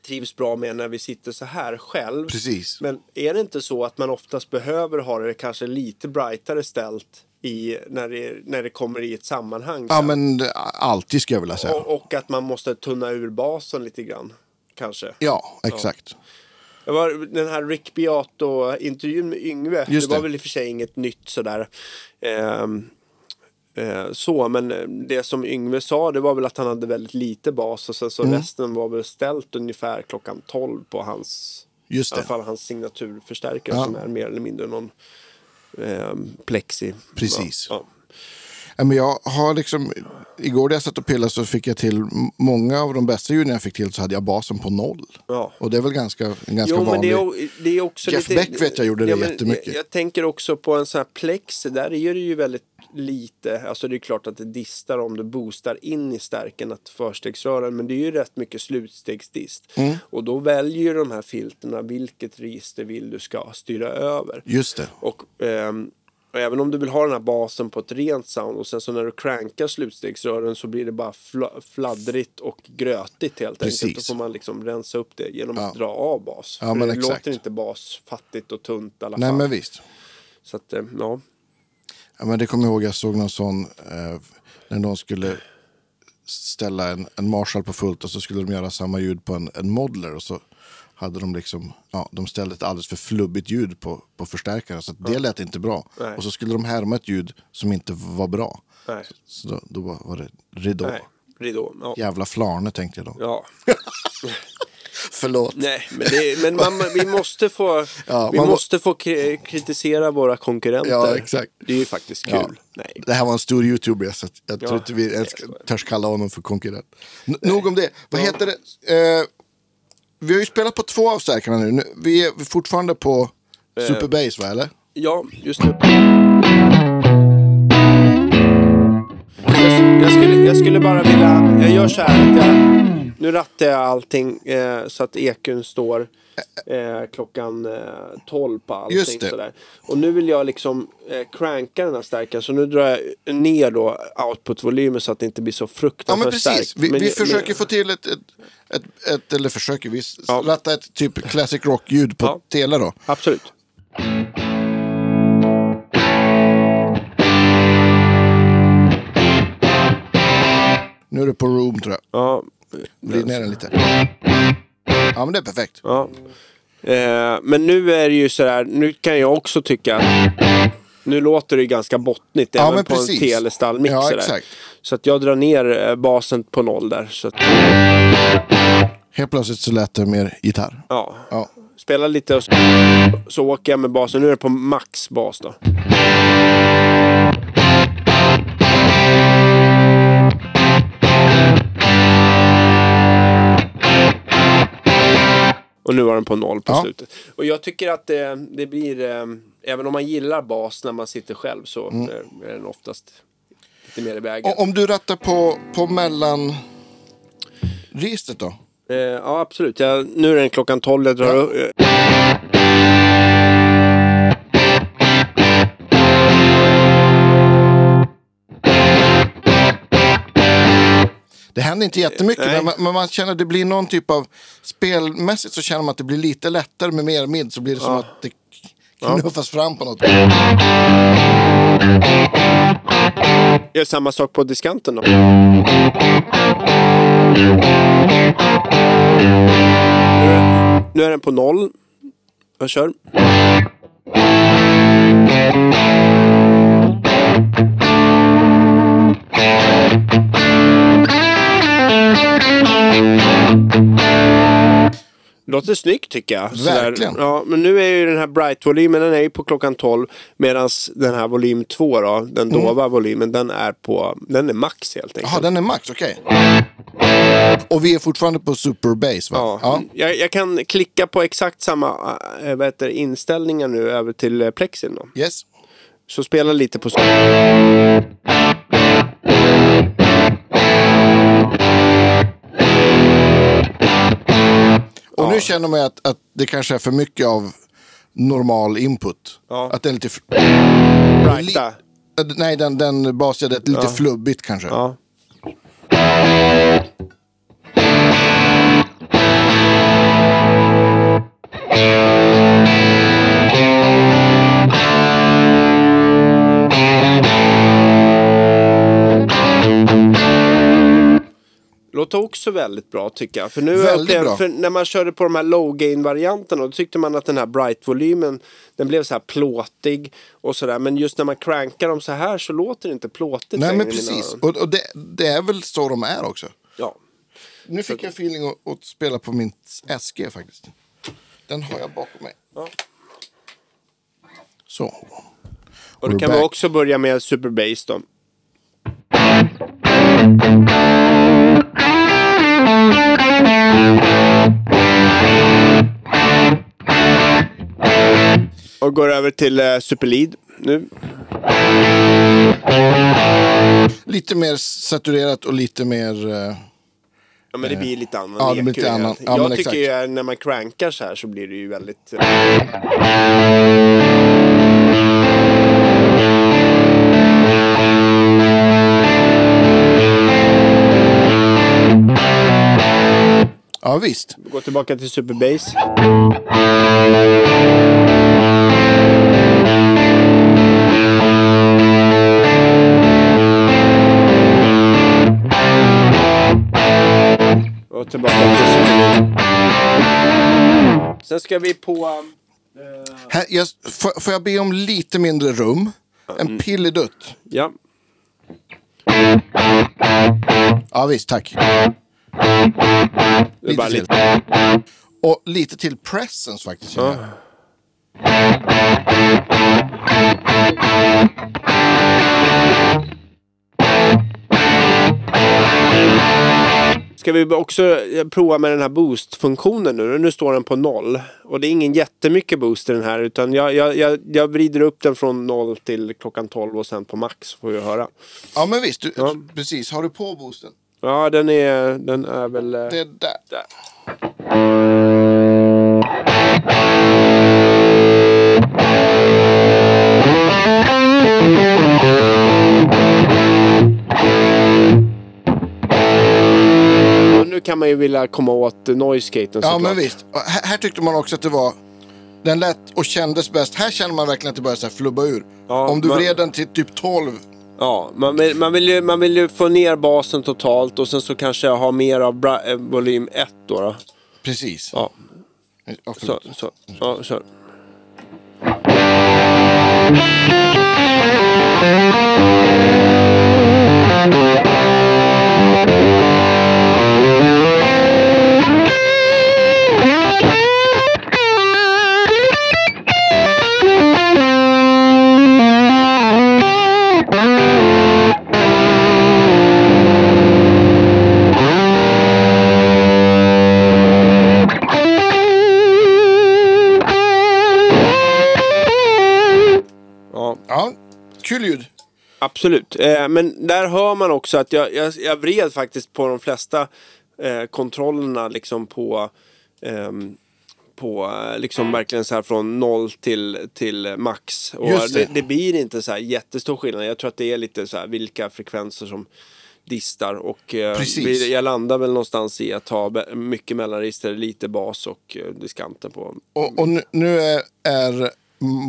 trivs bra med när vi sitter så här själv. Precis. Men är det inte så att man oftast behöver ha det kanske lite brightare ställt i, när, det, när det kommer i ett sammanhang? Ja men det- alltid skulle jag vilja säga. och, och att man måste tunna ur basen lite grann. Kanske. Ja, exakt. Det var den här Rick Beato-intervjun med Yngve. Just det var det. väl i och för sig inget nytt sådär. Ehm, eh, så, men eh, det som Yngve sa det var väl att han hade väldigt lite bas och sen så Mm. resten var väl ställt ungefär klockan 12 på hans, Just i alla det. fall hans signaturförstärkare Ja. som är mer eller mindre någon ehm, plexi. Precis. Ja, Ja, men jag har liksom, igår när jag satt och pillade så fick jag till många av de bästa ljuden jag fick till så hade jag basen på noll. Ja. Och det är väl ganska, ganska Jo, men vanlig. det är, det är också Jeff lite... Beck vet jag gjorde det men jättemycket. Jag, jag tänker också på en sån här plex. Där är det ju väldigt lite. Alltså det är klart att det distar om du boostar in i stärken att förstegsrören. Men det är ju rätt mycket slutstegsdist. Mm. Och då väljer ju de här filterna vilket register vill du ska styra över. Just det. Och, ehm, och även om du vill ha den här basen på ett rent sound och sen så när du crankar slutstegsrören så blir det bara fla- fladdrigt och grötigt helt enkelt. Precis. Då får man liksom rensa upp det genom att Ja. dra av bas. Ja, För men det exakt. låter inte bas fattigt och tunt i alla Nej fall. men visst. Så att, eh, ja. Ja, men det kommer jag ihåg, jag såg någon sån eh, när någon skulle ställa en, en Marshall på fullt och så skulle de göra samma ljud på en, en Modler och så hade de liksom, ja, de ställde ett alldeles för flubbigt ljud på, på förstärkaren så att det lät inte bra. Nej. Och så skulle de härma ett ljud som inte var bra. Nej. Så då, då var var det ridå. Nej. Ridå. Ja. Jävla flarne tänkte jag då. ja. Förlåt. Nej, men, det, men man, vi måste få, Ja, vi man må- måste få kri- kritisera våra konkurrenter. Ja, exakt. Det är ju faktiskt kul. Ja. Nej. Det här var en stor youtuber så jag Ja, tror inte vi ens törs kalla honom för konkurrent. N- nog om det. Vad heter det? Eh, vi har ju spelat på två av stärkarna nu. nu. Vi är fortfarande på Eh. Super Bass va, eller? Ja, just det. Jag, jag, skulle, jag skulle bara vilja, jag gör så här att jag, nu rattar jag allting eh, så att ekun står eh, klockan eh, 12 på allting. Just det. Sådär. Och nu vill jag liksom eh, cranka den här stärken så nu drar jag ner då output-volymen så att det inte blir så Ja fruktansvärt men precis. starkt. Vi, Men- vi men- försöker få till ett, ett, ett, ett eller försöker, vi Ja. rattar ett typ classic rock-ljud på Ja. tele då. Absolut. Nu är det på room tror jag. Ja, Vrid ner den lite. Ja men det är perfekt. Ja. Eh, men nu är det ju sådär, nu kan jag också tycka nu låter det ju ganska bottnigt Ja, även på precis. en telestallmix. Ja, exakt. Så att jag drar ner eh, basen på noll där. Så att, Helt plötsligt så lät det mer gitarr. ja. Ja. Spela lite och så, så åker jag med basen. Nu är det på max bas då. Och nu var den på noll på Ja. slutet. Och jag tycker att det, det blir, eh, även om man gillar bas när man sitter själv så Mm. är, är den oftast lite mer i vägen. Om du rattar på, på mellan registret då? Eh, ja, absolut. Jag, nu är den klockan 12. Jag drar upp, Det händer inte jättemycket, Nej. men man, men man känner att det blir någon typ av... Spelmässigt så känner man att det blir lite lättare med mer mid, så blir det som att det knuffas fram på något gör samma sak på diskanten då. Nu är, nu är den på noll. Jag kör. Låter snyggt tycker jag. Sådär. Verkligen. Ja, men nu är ju den här Bright-volymen, den är ju på klockan 12. Medan den här volym 2 då, den Mm. dova volymen, den är på, den är max helt enkelt. Jaha, den är max, okej. Och vi är fortfarande på super bass va? Ja. Jag, jag kan klicka på exakt samma äh, vad heter, inställningar nu över till äh, plexin då. Yes. Så spela lite på... Och nu känner man att, att det kanske är för mycket av normal input. Ja. Att det är lite... f- Brighta. äh, Nej, den, den är lite flubbigt kanske. Låter också väldigt bra tycker jag. För nu Väldigt bra. För när man körde på de här low gain varianterna då tyckte man att den här bright-volymen den blev så här plåtig och sådär. Men just när man crankar dem så här så låter det inte plåtigt Nej, men precis. Och, och det, det är väl så de är också. Ja. Nu fick jag feeling att, att spela på min SG faktiskt. Den har jag bakom mig. Ja. Så. Och då kan vi back. också börja med Super Bass då. Och går över till eh, Superlead nu. Lite mer saturerat och lite mer... eh, Ja men det blir lite annan Ja, det blir lite ju. annan- Jag ja, men tycker exakt. ju när man crankar så här så blir det ju väldigt... Ja, visst. Gå tillbaka till Superbass. Och tillbaka till Superlead. Sen ska vi på... Här, jag, får, får jag be om lite mindre rum? En pilledutt. Ja. Ja, visst. Tack. Lite bara till. lite. Och lite till presence faktiskt. jag. Ska vi också eh, prova med den här boost-funktionen nu? Nu står den på noll. Och det är ingen jättemycket boost i den här. Utan jag, jag, jag, jag vrider upp den från noll till klockan 12 och sen på max får vi höra. Ja, men visst. Du, Ja. Precis. Har du på boosten? Ja, den är, den är väl... eh, Det är där. där. Och nu kan man ju vilja komma åt noise-gaten Ja, såklart. men visst. Och Här, här tyckte man också att det var... Den lät och kändes bäst. Här känner man verkligen att det börjar så här flubba ur. Ja, Om du men- vred den till typ 12. Ja, man vill, man, vill ju, man vill ju få ner basen totalt och sen så kanske ha mer av bra, eh, volym 1 då. då. Precis. Ja, Ja, så, förlåt. så. Ja, kör. Ja, kul ljud. absolut. Eh, men där hör man också att jag, jag, jag vred faktiskt på de flesta eh, kontrollerna liksom på ehm, på eh, liksom verkligen så här från noll till, till max. Och det. det. Det, blir inte så här jättestor skillnad. Jag tror att det är lite så här vilka frekvenser som distar. Och eh, jag landar väl någonstans i att ha be- mycket mellanregister, lite bas och eh, diskanter på. Och, och nu, nu är, är mm,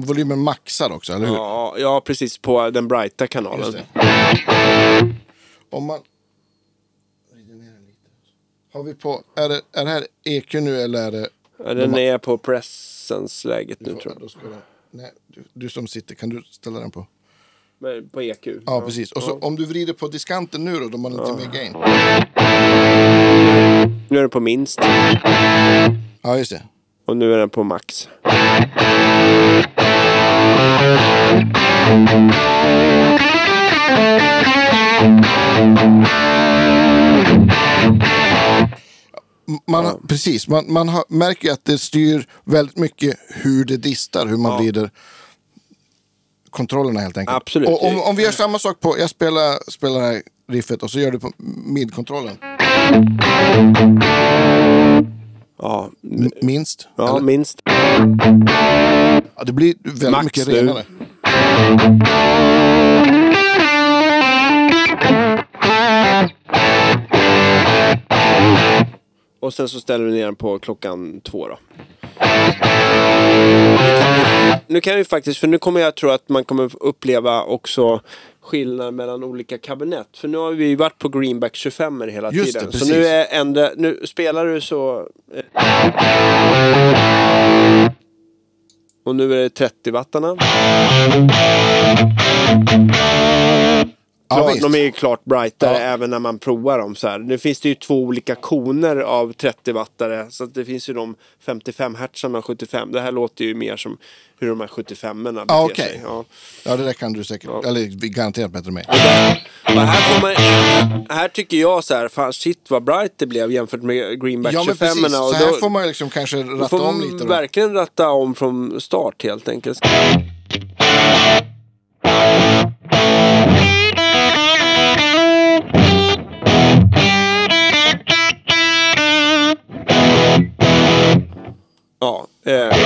volymen maxad också, eller hur? Ja, ja, precis på den brighta kanalen. Det. Om man... lite. Har vi på... Är det, är det här EQ nu eller är det... Ja, den är på presence-läget nu tror jag. Den, nej, du, du som sitter, kan du ställa den på? Men På EQ. Ja, precis. Och så om du vrider på diskanten nu då, då man inte med gain. Nu är den på minst Ja, just det. Och nu är den på max. Man, har- Precis, man, man har, märker att det styr väldigt mycket hur det distar, hur man Ja. vrider kontrollerna helt enkelt. Absolut. Och om, om vi gör samma sak på, jag spelar, spelar det här riffet och så gör du på mid-kontrollen. Ja, Minst. ja eller? minst. Ja, det blir väldigt Max mycket nu. renare. Och sen så ställer du ner den på klockan två då. Nu kan vi faktiskt, för nu kommer jag tro att man kommer uppleva också skillnad mellan olika kabinett. För nu har vi ju varit på Greenback 25 hela Just tiden. det, så nu är ändra, nu spelar du så... eh, Och nu är det 30 wattarna. Klart, visst. de är ju klart brightare Ja. även när man provar dem så här. Nu finns det ju två olika koner av 30-wattare. Så att det finns ju de 55 hertzarna och 75. Det här låter ju mer som hur de här 75 erna beter Ja, okej. sig. Ja. Ja, det där kan du säkert, eller garanterat bättre än mig. Och här, man, här tycker jag så här, fan shit vad bright det blev jämfört med Greenback Ja, men 25 precis. erna. Så här då, får man liksom kanske ratta om lite. Då. verkligen ratta om från start helt enkelt. Ja. Eh.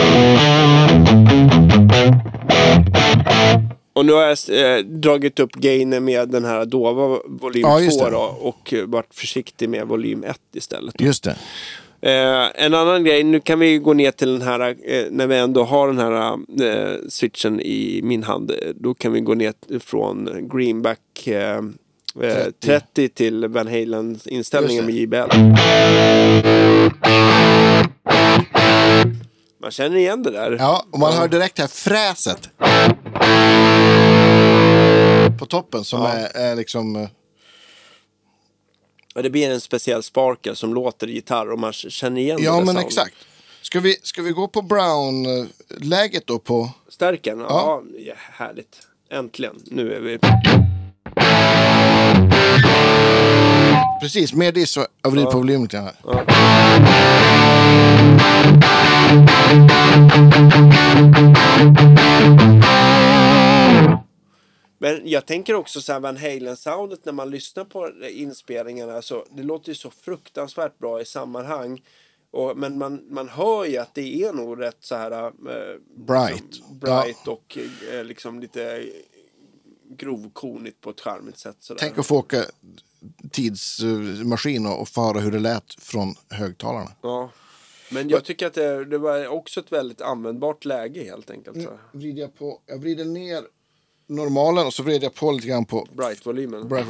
Och nu har jag eh, dragit upp gainen med den här dova volym Ja, 2 just det. då, och eh, varit försiktig med volym 1 istället. Just det. Eh, en annan grej, nu kan vi gå ner till den här, eh, när vi ändå har den här eh, switchen i min hand, eh, då kan vi gå ner från Greenback eh, eh, 30. 30. till Van Halen inställningen med JBL. Man känner igen det där. Ja, och man hör direkt här fräset. På toppen som Ja. är, är liksom... eh, Och det blir en speciell sparkel som låter i gitarr och man känner igen Ja, det där men soundet. exakt. Ska vi, ska vi gå på Brown-läget då på... Stärken, ja. Ja. ja. Härligt. Äntligen. Nu är vi... Precis, det så jag vrider på volymen lite grann här. Men jag tänker också så här Van Halen-soundet när man lyssnar på inspelningarna. Så det låter ju så fruktansvärt bra i sammanhang. Och, men man, man hör ju att det är nog rätt så här... Eh, Bright. Liksom, bright och eh, liksom lite grovkornigt på ett charmigt sätt. Sådär. Tänk att få åka tidsmaskin och, och få höra hur det lät från högtalarna. Ja. Men jag tycker att det, det var också ett väldigt användbart läge helt enkelt. Så. här. Vrider jag, på, jag vrider ner normalen och så vrider jag på lite grann på... Bright-volymen. Bright.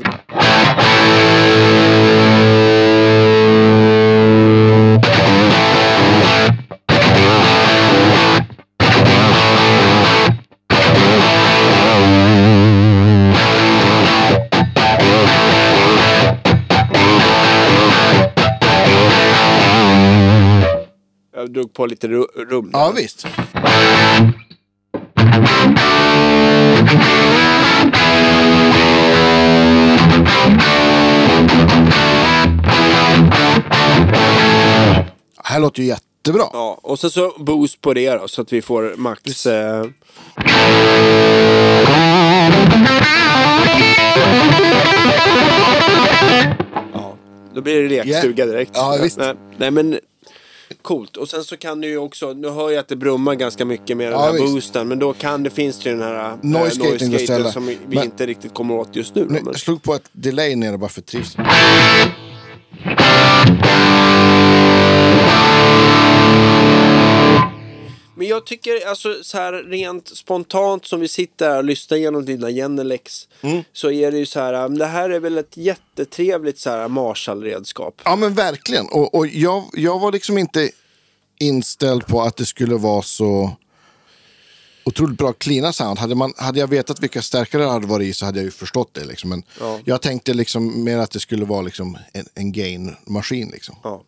Drog på lite ru- rum. Ja, visst. Här låter ju jättebra. Ja, och så, så boost på det då så att vi får max... Eh... Ja, då blir det lekstuga Yeah. direkt. Ja, visst. Nej, nej men coolt. Och sen så kan du ju också, nu hör jag att det brummar ganska mycket med den Ja, här visst. boosten. Men då kan det finns det ju den här eh, Noise gating att ställa. som vi Men- inte riktigt kommer åt just nu. men... jag slog på ett delay nere bara för trivsel. Men jag tycker alltså så här rent spontant som vi sitter här och lyssnar igenom dina Genelex. Mm. Så är det ju så här, um, det här är väl ett jättetrevligt så här Marshall-redskap. Ja men verkligen. Och, och jag, jag var liksom inte inställd på att det skulle vara så otroligt bra cleana sound. Hade, man, hade jag vetat vilka stärkare det hade varit i så hade jag ju förstått det. Liksom. Men Ja. jag tänkte liksom mer att det skulle vara liksom en, en gain-maskin. Liksom. Ja.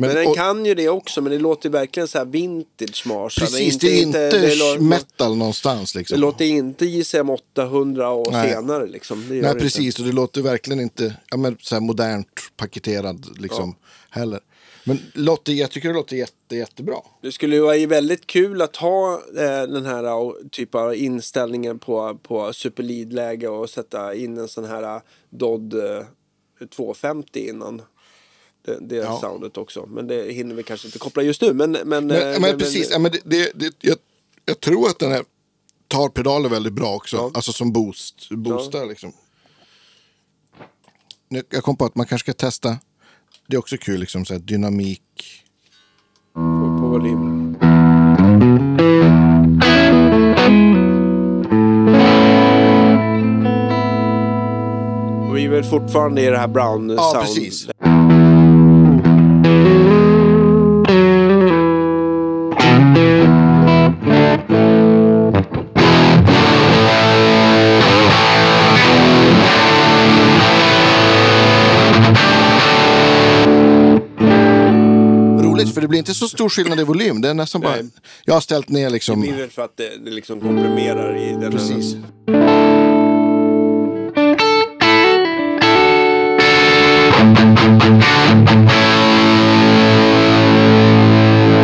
Men, Men den och, kan ju det också, men det låter verkligen så här vintage Marshall. precis, det är inte, det, lå- metal någonstans. det Liksom. låter inte JCM 800 och Nej. senare liksom. Det Nej, det precis. Och det låter verkligen inte ja, men, så här modernt paketerad liksom, heller. Men låter, jag tycker det låter jätte, jättebra. Det skulle ju vara väldigt kul att ha eh, den här eh, typ av inställningen på, på superlead-läge och sätta in en sån här eh, Dodd eh, 250 innan. Det, det Ja. soundet också. Men det hinner vi kanske inte koppla just nu. Men, men, Men, eh, men precis, ja, men det, det, det, jag, jag tror att den här tar pedaler väldigt bra också. Ja. Alltså som boost, boostar liksom. Nu, jag kom på att man kanske ska testa. Det är också kul, liksom så här, dynamik. på, på volym. Och vi är väl fortfarande i det här brown Ja, sound. precis. För det blir inte så stor skillnad i volym. Det är nästan bara... Nej. Jag har ställt ner Det liksom... blir väl för att det, det liksom komprimerar i den Precis.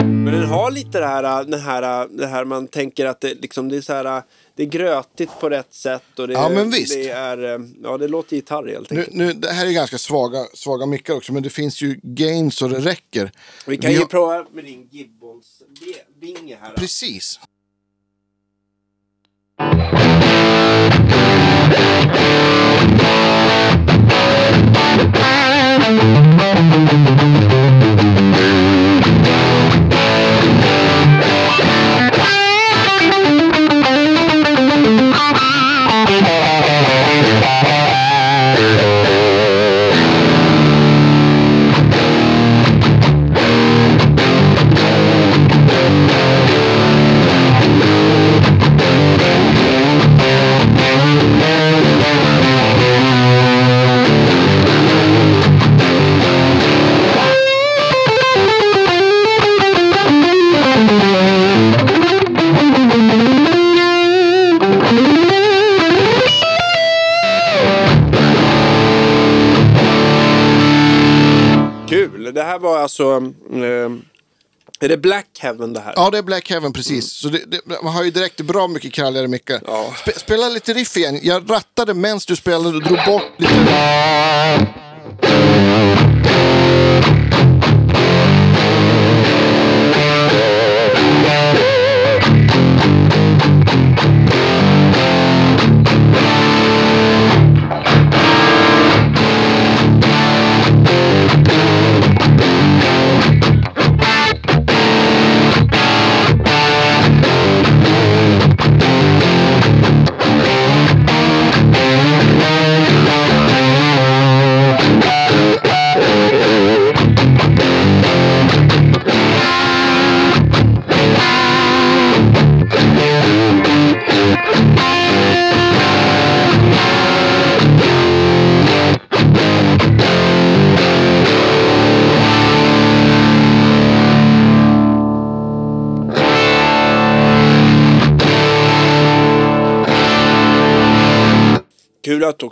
Men den har lite det här, den här, det här man tänker att det, liksom, det är så här, det är grötigt på rätt sätt och det, Ja, men visst. det är, ja det låter gitarr helt Nu, enkelt. nu, det här är ganska svaga, svaga mickar också, men det finns ju gain så det räcker. Vi kan vi ju har- prova med din Gibbons vinge här. då. Precis. Kul! Alltså... Eh, är det Black Heaven det här? Ja, det är Black Heaven precis. Så det, det, man har ju direkt bra mycket kralligare mickar. Ja. Spe, spela lite riff igen. Jag rattade medan du spelade och drog bort lite.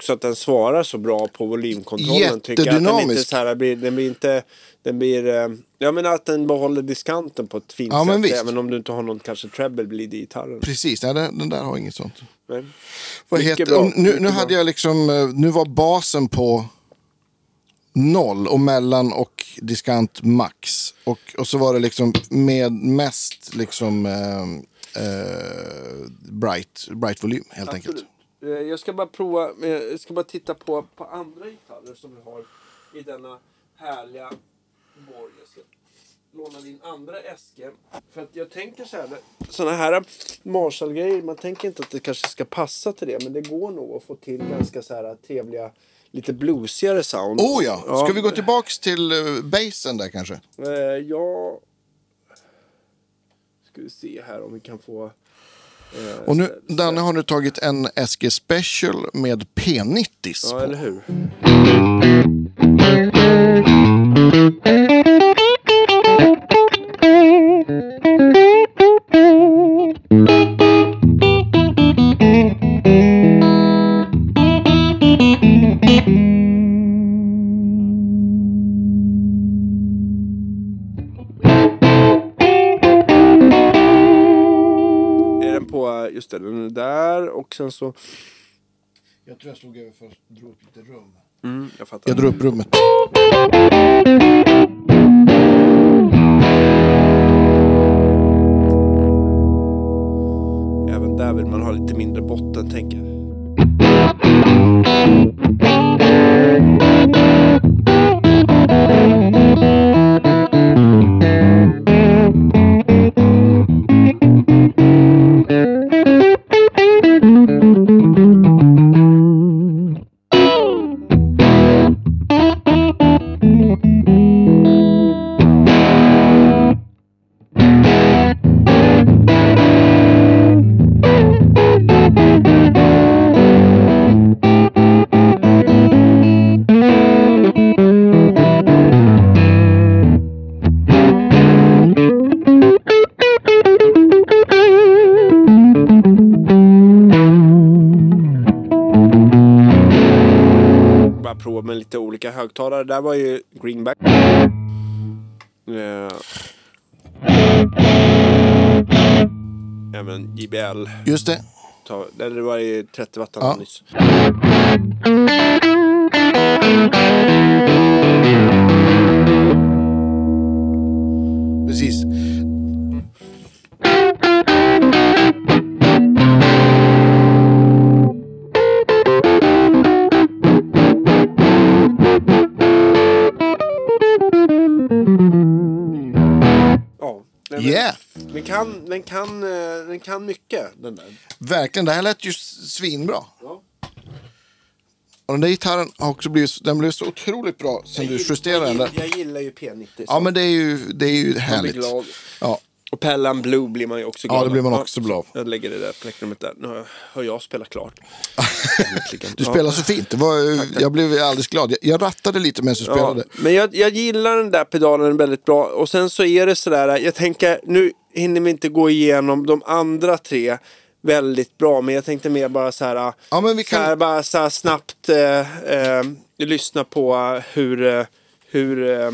Också att den svarar så bra på volymkontrollen. Tycker jag. Att den, inte Jättedynamisk. så här, den blir inte... Den blir... eh, Jag menar att den behåller diskanten på ett fint Ja, sätt. visst. Även om du inte har någon kanske treble bleed i gitarren. Precis, nej, den, den där har inget sånt. Nej. Vad heter, bra, nu, nu bra. hade jag liksom, eh, nu var basen på noll och mellan och diskant max. Och, och så var det liksom med mest liksom eh, eh, bright, bright volym helt enkelt. Absolut. Eh, Jag ska bara prova, eh, jag ska bara titta på, på andra gitarrer som vi har i denna härliga borg. Jag ska låna din andra äske. För att jag tänker så här, sådana här Marshall-grejer, man tänker inte att det kanske ska passa till det. Men det går nog att få till ganska så här trevliga, lite bluesigare sound. Oh ja, ska vi gå tillbaks till uh, basen där kanske? Eh, ja... Ska vi se här om vi kan få... eh, Och nu, Danne har nu tagit en SG Special med P90 Ja, på. eller hur? Och sen så... Jag tror jag slog över för att dra upp lite rum. Mm, jag fattar. Jag drar upp rummet. Även där vill man ha lite mindre botten, tänker jag. Bara prova med lite olika högtalare. Där var ju greenback. Eh, även JBL. Just det. Ta, det var ju 30 watt Ja. nyss. Precis. Yeah! Den kan, den, kan, eh, den kan mycket den där. Verkligen, det här lät ju svinbra. Ja. Och den där gitarren har också blivit, den blev så otroligt bra sen du justerade den jag, där. jag gillar ju P90. Ja så men det är ju, det är ju man blir härligt. glad. Ja, Och Pellan Blue blir man ju också glad ja det blir man också glad. Jag lägger det där plektrumet där. Nu har- har jag spelat klart. Du spelar så fint. Det var, jag blev alldeles glad. Jag, rattade lite medan du Ja, spelade. men jag, jag gillar den där pedalen väldigt bra. Och sen så är det sådär, jag tänker, nu hinner vi inte gå igenom de andra tre väldigt bra. Men jag tänkte mer bara så här, Ja, men vi så här, kan... bara så snabbt eh, eh, lyssna på hur, eh, hur eh,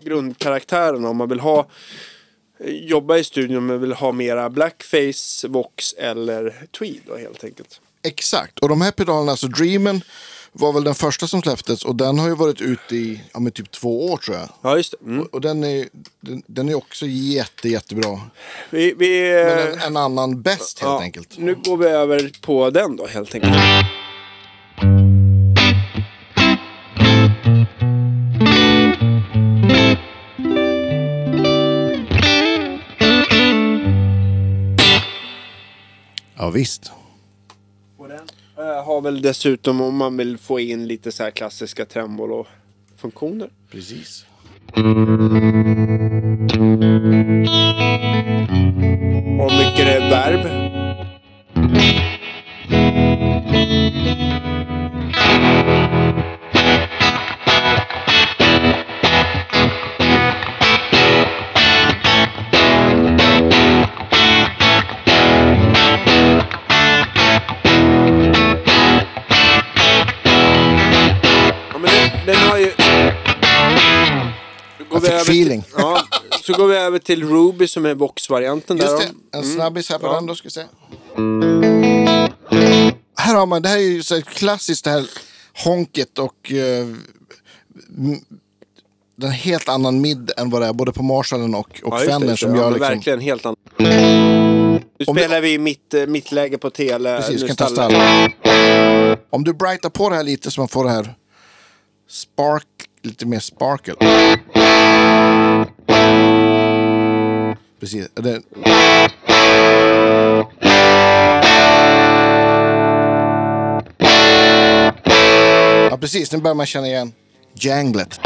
eh, eh, grundkaraktären om man vill ha eh, jobba i studion men vill ha mera blackface, vox eller tweed då helt enkelt. Exakt. Och de här pedalerna, alltså Dreamen var väl den första som släpptes och den har ju varit ute i ja, men typ två år tror jag. Ja just det. Mm. Och den är, den, den är också jätte, jättebra. Vi, vi, Men eh, en, en annan bäst helt Ja, enkelt. Nu går vi över på den då helt enkelt. Ja visst. Och den eh, har väl dessutom om man vill få in lite så här klassiska tremolo-funktioner. Precis. Och mycket reverb. Över till Ruby som är Vox-varianten. där Just då. det, en snabbis här på Ja. den då ska vi se. Här har man, det här är ju så här klassiskt det här honket och m- den helt annan mid än vad det är både på Marshallen och, och Ja, Fender som ja, gör liksom. Verkligen helt annat. Nu vi- spelar vi i mitt, eh, mittläge på tele. Precis, kan ta stall. Om du brightar på det här lite så man får det här spark, lite mer sparkle. Precis. Det, ja, precis. Nu börjar man känna igen janglet.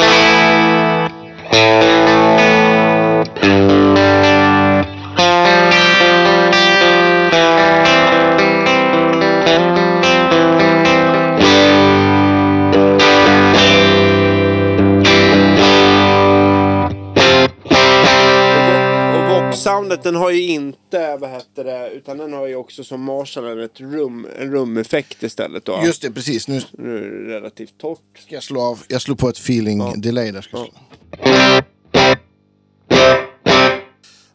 Vox-soundet den har ju inte, vad heter det, utan den har ju också som Marshall ett rum, en rumeffekt istället då. Just det, precis. Nu ska Nu är det relativt torrt. jag slå av. Jag slår på ett feeling delay där. Ska slå.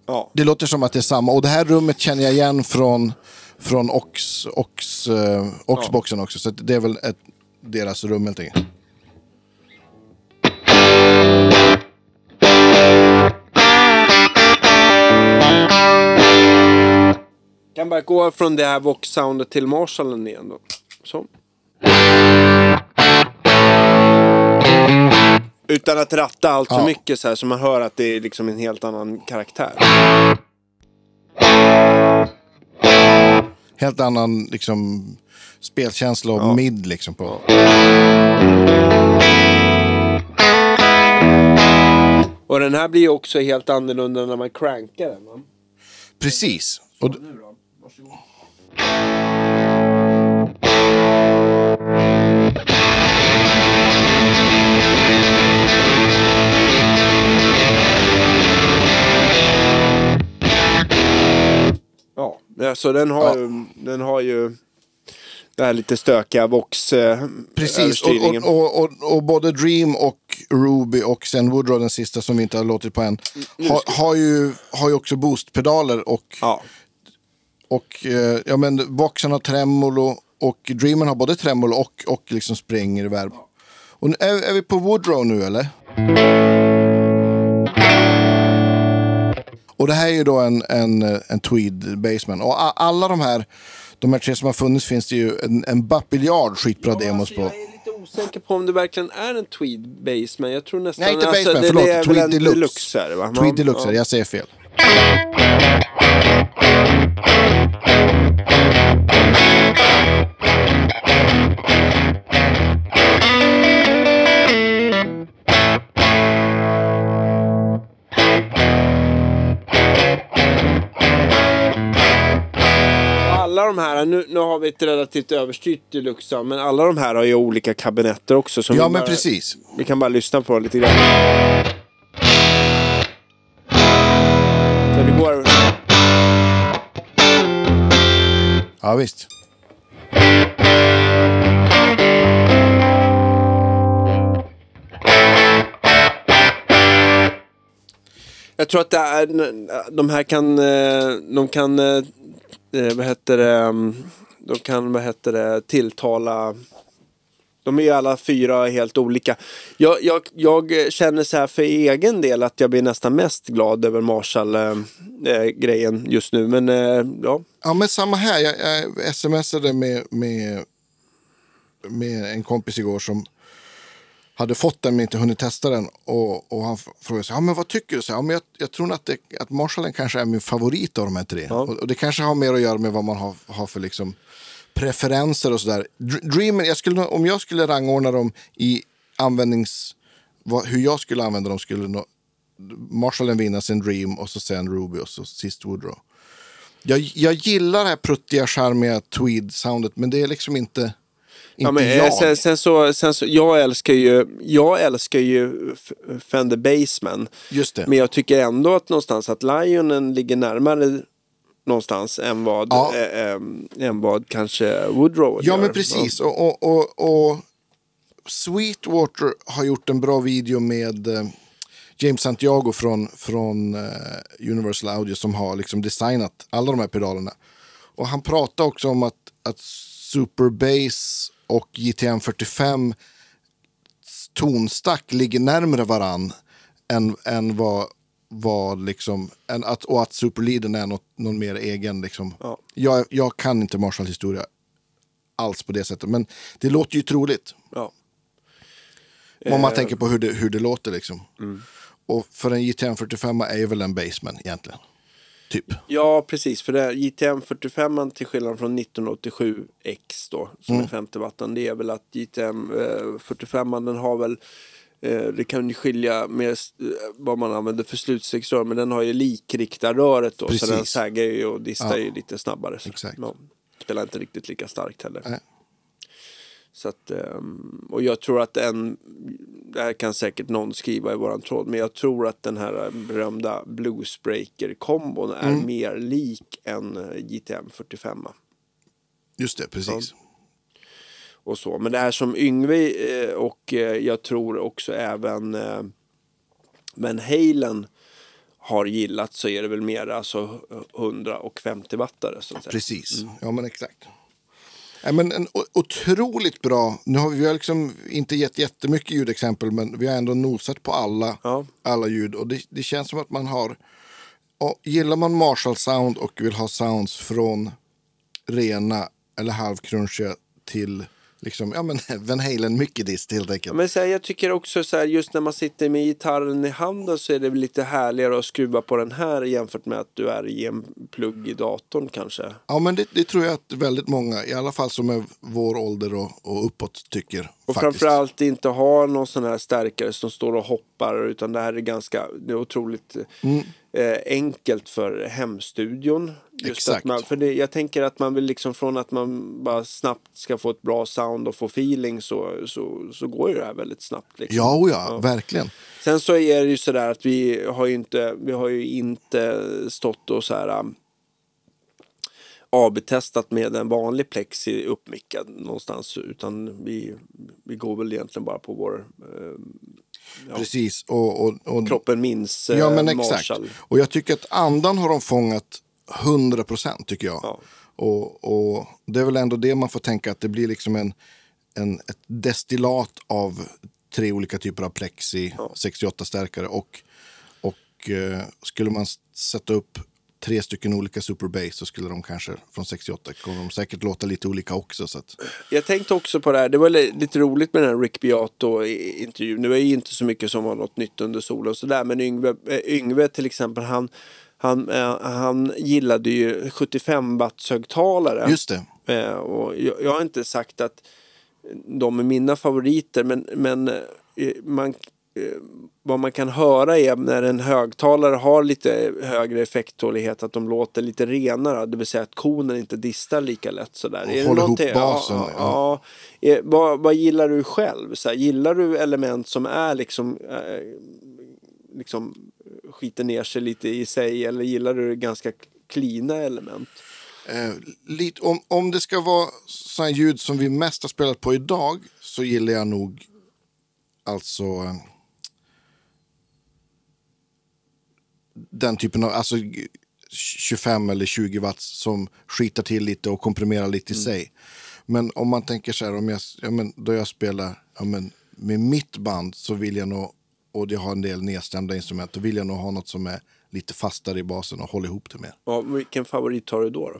Ja. Det låter som att det är samma. Och det här rummet känner jag igen från, från Ox, Ox, uh, Oxboxen också. Så det är väl ett, deras rum helt enkelt. Kan bara gå från det här Vox-soundet till Marshallen igen då. Så. Utan att ratta allt för Ja. mycket så här så man hör att det är liksom en helt annan karaktär. Helt annan liksom, spelkänsla och Ja. mid liksom på. Och den här blir ju också helt annorlunda när man crankar den. Va? Precis. Och? Varsågod. Ja, ja, så den har Ja. ju, den har ju Det här lite stökiga vox eh, Precis, och, och, och, och både Dream och Ruby och sen Woodrow, den sista som vi inte har låtit på än, har, har, ju, har ju också boostpedaler och, Ja, och eh, ja, men Voxen har tremolo och Dreamen har både tremolo och, och liksom sprängreverb. Och nu, är, är vi på Woodrow nu eller? Och det här är ju då en, en, en Tweed Baseman. Och a- alla de här, de här tre som har funnits finns det ju en, en babiljard skitbra demos alltså, på. jag är lite osäker på om det verkligen är en tweed base, men jag tror nästan... Nej, inte alltså, Baseman, det, förlåt. Det är Tweed Deluxe. deluxe här, va? Tweed Ja, Deluxe, ja. jag säger fel. Alla de här, nu, nu har vi ett relativt överstyrt deluxe, men alla de här har ju olika kabinetter också. Som Ja, men bara, precis. Vi kan bara lyssna på lite grann. Så det går... Ja, visst. Jag tror att det är, de här kan, eh, de kan, eh, eh, vad heter det, mm, de kan, vad heter det, tilltala de är ju alla fyra helt olika. Jag, jag, jag känner så här för egen del att jag blir nästan mest glad över Marshall-grejen just nu. Men eh, ja, Ja, men samma här. Jag, jag smsade med, med, med en kompis igår som hade fått den men inte hunnit testa den. Och, och han frågade sig, ja, men vad tycker du? Så, ja, men jag, jag tror att, det, att Marshallen kanske är min favorit av de här tre. Ja. Och, och det kanske har mer att göra med vad man har, har för liksom preferenser och sådär. Dr- Dreamen, jag skulle, om jag skulle rangordna dem i användnings... Vad, hur jag skulle använda dem skulle nog Marshallen vinna sen Dream och så sen Ruby och så sist Woodrow. Jag, jag gillar det här pruttiga, charmiga tweed-soundet, men det är liksom inte, inte ja men, eh, jag. sen, sen, så, sen så, jag älskar ju, jag älskar ju Fender Baseman. Just det. Men jag tycker ändå att någonstans att Lionen ligger närmare någonstans än vad, Ja. eh, eh, än vad kanske Woodrow ja, gör. men precis. Och, och, och, och Sweetwater har gjort en bra video med eh, James Santiago från, från eh, Universal Audio som har liksom designat alla de här pedalerna. Och han pratar också om att, att Super Bass och JTM 45 tonstack ligger närmare varann än, än vad, vad liksom, än att, och att Superleaden är något, någon mer egen. Liksom. Ja. Jag, jag kan inte Marshall historia alls på det sättet, men det låter ju troligt. Ja. Om man Eh, tänker på hur det, hur det låter liksom. Och för en JTM 45 är ju väl en Baseman egentligen. Typ. Ja, precis. För det JTM 45 till skillnad från 1987X då, som Mm. är 50 wattan, det är väl att JTM eh, 45 den har väl det kan skilja med eh, vad man använder för slutstegsrör, men den har ju likriktarröret då, Precis. så den sägar ju och distar Ja. ju lite snabbare. Så, Exakt. Ja, spelar inte riktigt lika starkt heller. Nej. Så att, ehm, och jag tror att en, det här kan säkert någon skriva i våran tråd, men jag tror att den här berömda bluesbreaker-kombon är Mm. mer lik en eh, JTM 45. Just det, precis. Och så. Men det här som Yngve eh, och eh, jag tror också även eh, Van Halen har gillat så är det väl mer alltså 100 och 50 wattare. Så. Precis, Mm. ja men exakt. Ja, men en otroligt bra, nu har vi, vi har liksom inte gett jättemycket ljudexempel men vi har ändå nosat på alla, Ja. alla ljud och det, det känns som att man har, och gillar man Marshall Sound och vill ha sounds från rena eller halvcrunchiga till liksom, ja men Van Halen mycket dist helt enkelt. Men så här, jag tycker också så här, just när man sitter med gitarren i handen så är det lite härligare att skruva på den här jämfört med att du är i en plugg i datorn kanske. Ja men det, det tror jag att väldigt många, i alla fall som är vår ålder och, och uppåt tycker. Och faktiskt. framförallt inte ha någon sån här stärkare som står och hoppar utan det här är ganska, det är otroligt Mm. Eh, enkelt för hemstudion. Just Exakt. Att man, för det, jag tänker att man vill liksom från att man bara snabbt ska få ett bra sound och få feeling så, så, så går ju det här väldigt snabbt. Liksom. Ja, oh ja, verkligen. Sen så är det ju sådär att vi har ju inte, vi har ju inte stått och så här um, AB-testat med en vanlig plexi uppmickad någonstans utan vi, vi går väl egentligen bara på vår eh, ja, Precis. Och, och, och, kroppen minns eh, ja, men exakt. Marshall. Och jag tycker att andan har de fångat 100 procent, tycker jag. Ja. Och, och det är väl ändå det man får tänka, att det blir liksom en, en, ett destillat av tre olika typer av plexi, 68-stärkare och, och eh, skulle man sätta upp tre stycken olika superbass så skulle de kanske från 68 kommer de säkert låta lite olika också. Så att, Jag tänkte också på det här, det var li- lite roligt med den här Rick Beato-intervjun. Det var ju inte så mycket som var något nytt under solen och sådär. Men Yngve, eh, Yngve till exempel, han, han, eh, han gillade ju 75 watts högtalare. just det. Eh, och jag, jag har inte sagt att de är mina favoriter, men, men eh, man, vad man kan höra är när en högtalare har lite högre effekttålighet att de låter lite renare, det vill säga att konen inte distar lika lätt. Sådär. Och Är det håller ihop basen, Ja, ja. ja. Eh, vad, vad gillar du själv? Så här, gillar du element som är liksom, eh, liksom skiter ner sig lite i sig eller gillar du ganska cleana element? Eh, lite, om, om det ska vara sådana ljud som vi mest har spelat på idag så gillar jag nog alltså eh, den typen av, alltså 25 eller 20 watt som skitar till lite och komprimerar lite i sig. Men om man tänker så här, om jag, ja, men, då jag spelar ja, men, med mitt band så vill jag nog, och jag har en del nedstämda instrument, då vill jag nog ha något som är lite fastare i basen och håller ihop det mer. Ja, vilken favorit har du då? då?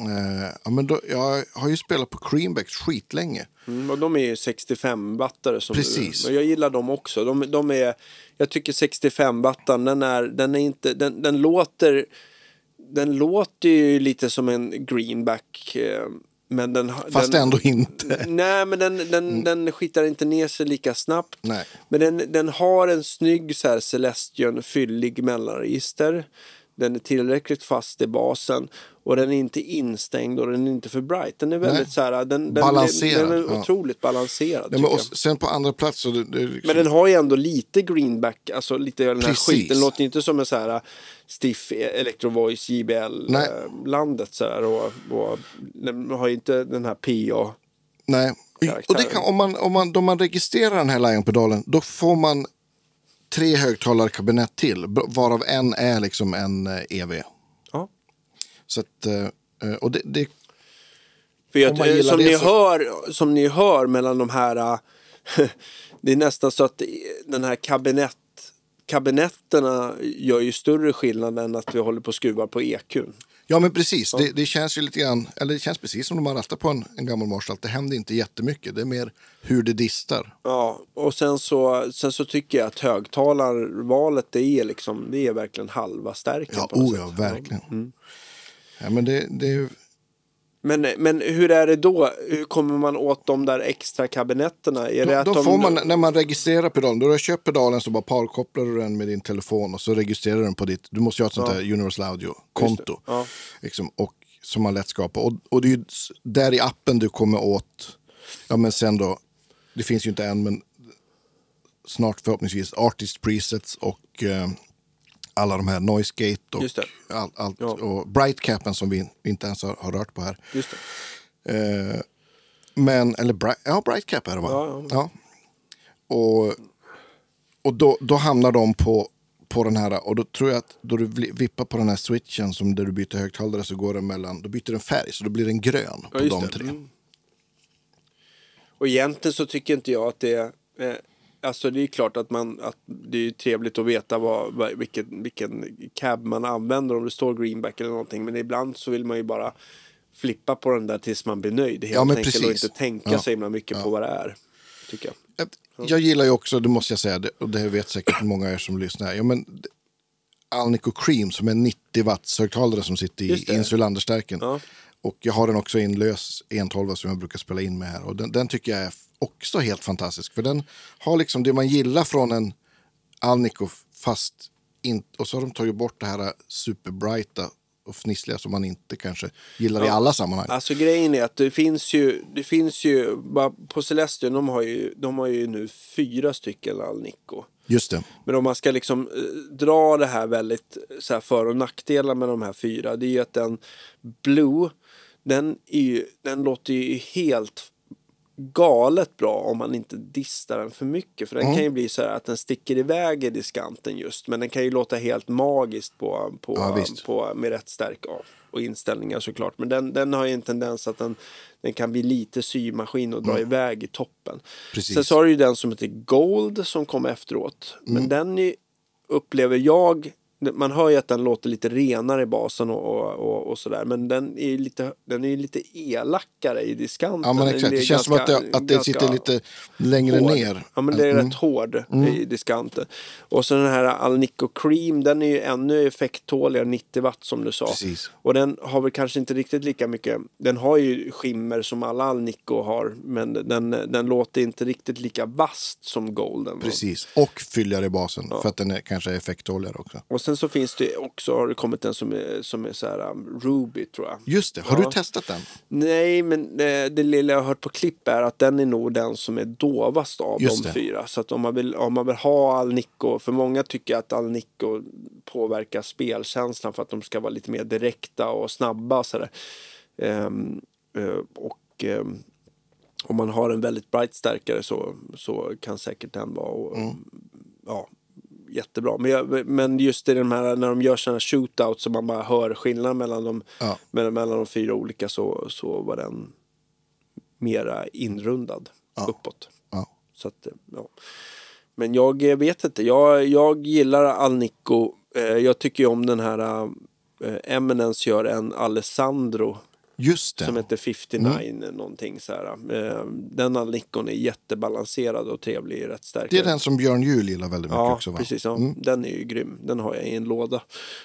Eh, ja, men då, jag har ju spelat på Creambacks skitlänge. Mm, och de är ju 65-wattare. Som Precis. Och jag gillar dem också. De, de är, jag tycker 65-wattan, den, är, den, är inte, den, den, låter, den låter ju lite som en greenback. eh, Men den, Fast den, ändå inte. Nej, men den, den, den skitar inte ner sig lika snabbt. Nej. Men den, den har en snygg så här Celestion fyllig mellanregister. Den är tillräckligt fast i basen och den är inte instängd och den är inte för bright. Den är väldigt Nej. så här, den, den, Balanserad, Den är ja. otroligt balanserad. Nej, tycker men, och sen på andra plats så det, det är liksom, Men den har ju ändå lite greenback, alltså lite den här Precis. skiten. Den låter inte som en så här stiff Electro Voice JBL Nej. eh, landet så här och, och den har ju inte den här PA. Nej. Och det kan, om, man, om man, då man registrerar den här Lion-pedalen då får man tre högtalarkabinett till, varav en är liksom en eh, EV. Ja. Så att, eh, eh, och det, det, För jag, gillar som, det ni så- hör, som ni hör mellan de här, det är nästan så att den här kabinett, kabinetterna gör ju större skillnad än att vi håller på och skruvar på EQn. ja men precis, det, det känns ju lite grann, eller det känns precis som när man rattar på en, en gammal Marshall, det händer inte jättemycket, det är mer hur det distar. Ja, och sen så, sen så tycker jag att högtalarvalet det är liksom, det är verkligen halva stärken. Ja, oh ja, verkligen. Ja, men det, det är Men, men hur är det då? Hur kommer man åt de där extra kabinetterna? Är Då, då de, får man, när man registrerar pedalen, då du har köpt pedalen så bara parkopplar du den med din telefon och så registrerar du den på ditt, du måste ju ha ett sånt Ja. här Universal Audio-konto. Ja. Liksom, och, som man lätt skapar. Och, och det är ju där i appen du kommer åt, ja men sen då, det finns ju inte än men snart förhoppningsvis Artist Presets och eh, alla de här Noise Gate och, all, allt, Ja. och Brightcapen som vi inte ens har, har rört på här. Eh, men, eller Bright, ja, Brightcap är det va? Ja, ja. Och, och då, då hamnar de på, på den här, och då tror jag att då du vippar på den här switchen som där du byter högtalare så går den mellan, då byter den färg så då blir den grön på de det. tre. Mm. Och egentligen så tycker inte jag att det är... Alltså det är klart att, man, att det är trevligt att veta vad, vad, vilken, vilken cab man använder om det står greenback eller någonting. Men ibland så vill man ju bara flippa på den där tills man blir nöjd. Helt Ja, enkelt och precis. inte tänka Ja. så himla mycket på vad det är. Tycker jag. Ett- Jag gillar ju också, det måste jag säga, det- och det vet säkert många av er som lyssnar. Ja, men, Alnico Cream som är 90 watts högtalare som sitter i insulander-stärken. Ja. Och jag har den också i en lös 112 som jag brukar spela in med här. Och den, den tycker jag är också helt fantastisk. För den har liksom det man gillar från en Alnico fast in, och så har de tagit bort det här superbrighta och fnissliga som man inte kanske gillar i alla sammanhang. Alltså grejen är att det finns ju, det finns ju, på Celestion, de har ju, de har ju nu fyra stycken Alnico. Just det. Men om man ska liksom eh, dra det här väldigt så här för och nackdelar med de här fyra. Det är ju att den Blue den, är ju, den låter ju helt galet bra om man inte distar den för mycket. För den Mm. kan ju bli så här att den sticker iväg i diskanten just. Men den kan ju låta helt magiskt på, på, Ja, på, med rätt stärk och inställningar såklart. Men den, den har ju en tendens att den, den kan bli lite symaskin och dra iväg i toppen. Mm. Precis. Sen så har du ju den som heter Gold som kom efteråt. Mm. Men den är, upplever jag, man hör ju att den låter lite renare i basen och, och, och, och sådär. Men den är ju lite, den är lite elakare i diskanten. Ja, men exakt. Det känns som att ganska- det, att det ganska sitter lite längre hård. ner. Ja, men det är Mm. rätt hård i diskanten. Och så den här Alnico Cream, den är ju ännu effekttåligare, 90 watt som du sa. Precis. Och den har väl kanske inte riktigt lika mycket, den har ju skimmer som alla Alnico har, men den, den låter inte riktigt lika vast som Golden. Precis. Och fylligare i basen. För att den är kanske effekttåligare också. Och sen så finns det också, har det kommit en som är, som är så här um, Ruby tror jag. Just det. Har Ja. du testat den? Nej, men eh, det lilla jag har hört på klipp är att den är nog den som är dovast av Just de det. fyra. Så att om man vill, om man vill ha Alnico, för många tycker att Alnico påverkar spelkänslan för att de ska vara lite mer direkta och snabba. och Så där. Ehm, eh, och ehm, om man har en väldigt bright stärkare så, så kan säkert den vara och, Mm. ja, jättebra. Men, jag, men just i de här, när de gör sådana shootouts så man bara hör skillnaden mellan de, Ja. mellan, mellan de fyra olika så, så var den mera inrundad uppåt. Ja. Så att, ja. Men jag vet inte, jag, jag gillar Alnico. Eh, jag tycker ju om den här eh, Eminence gör en Alessandro Just det. som heter 59 någonting så här. Eh, den Alnicon är jättebalanserad och trevlig, rätt stark. Det är den som Björn Juhl gillar väldigt mycket Ja, också va? precis. Ja. Mm. Den är ju grym. Den har jag i en låda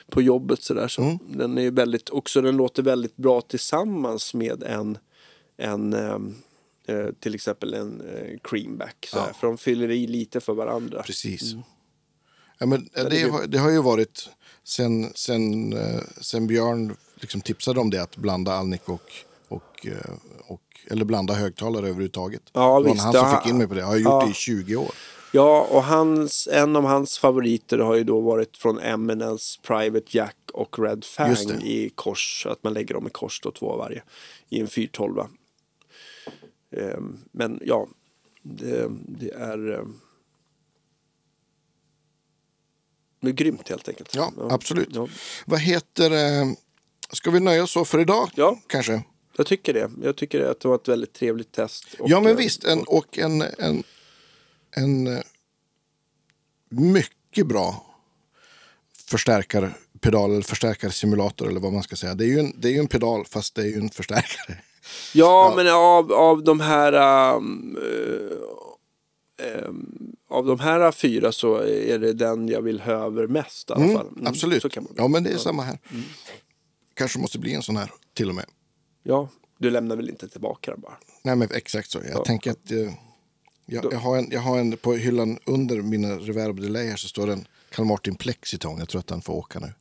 på jobbet sådär. Så Mm. Den är ju väldigt, också den låter väldigt bra tillsammans med en, en ehm, eh, till exempel en eh, creamback. Sådär. Ja. För de fyller i lite för varandra. Precis. Ja, men är det, det har ju varit sen, sen, eh, sen Björn liksom tipsade om det att blanda Alnic och, och, eh, och eller blanda högtalare överhuvudtaget. Ja, det var han som fick in mig på det. Jag har gjort Ja. det i 20 år. Ja, och hans, en av hans favoriter har ju då varit från Eminence, Private Jack och Red Fang i kors. Att man lägger dem i kors då, två varje. I en 412. Ehm, men ja, det, det är... ehm, det är grymt helt enkelt. Ja, absolut. Ja, Vad heter... Eh, ska vi nöja oss så för idag? Ja. Kanske? jag tycker det. Jag tycker att det var ett väldigt trevligt test. Och, ja, men eh, visst. En, och en, en, en eh, mycket bra förstärkarpedal eller förstärkarsimulator eller vad man ska säga. Det är ju en, det är ju en pedal fast det är ju en förstärkare. Ja, men av, av de här... ehm, eh, av de här fyra så är det den jag vill ha över mest i alla fall. Mm, Absolut. Så kan man. Ja, men det är samma här. Kanske måste bli en sån här till och med. Ja, du lämnar väl inte tillbaka den bara? Nej, men exakt så. Jag Ja. tänker att eh, jag, jag, har en, jag har en på hyllan under mina reverb delay här så står det en Carl Martin Plexitone. Jag tror att den får åka nu.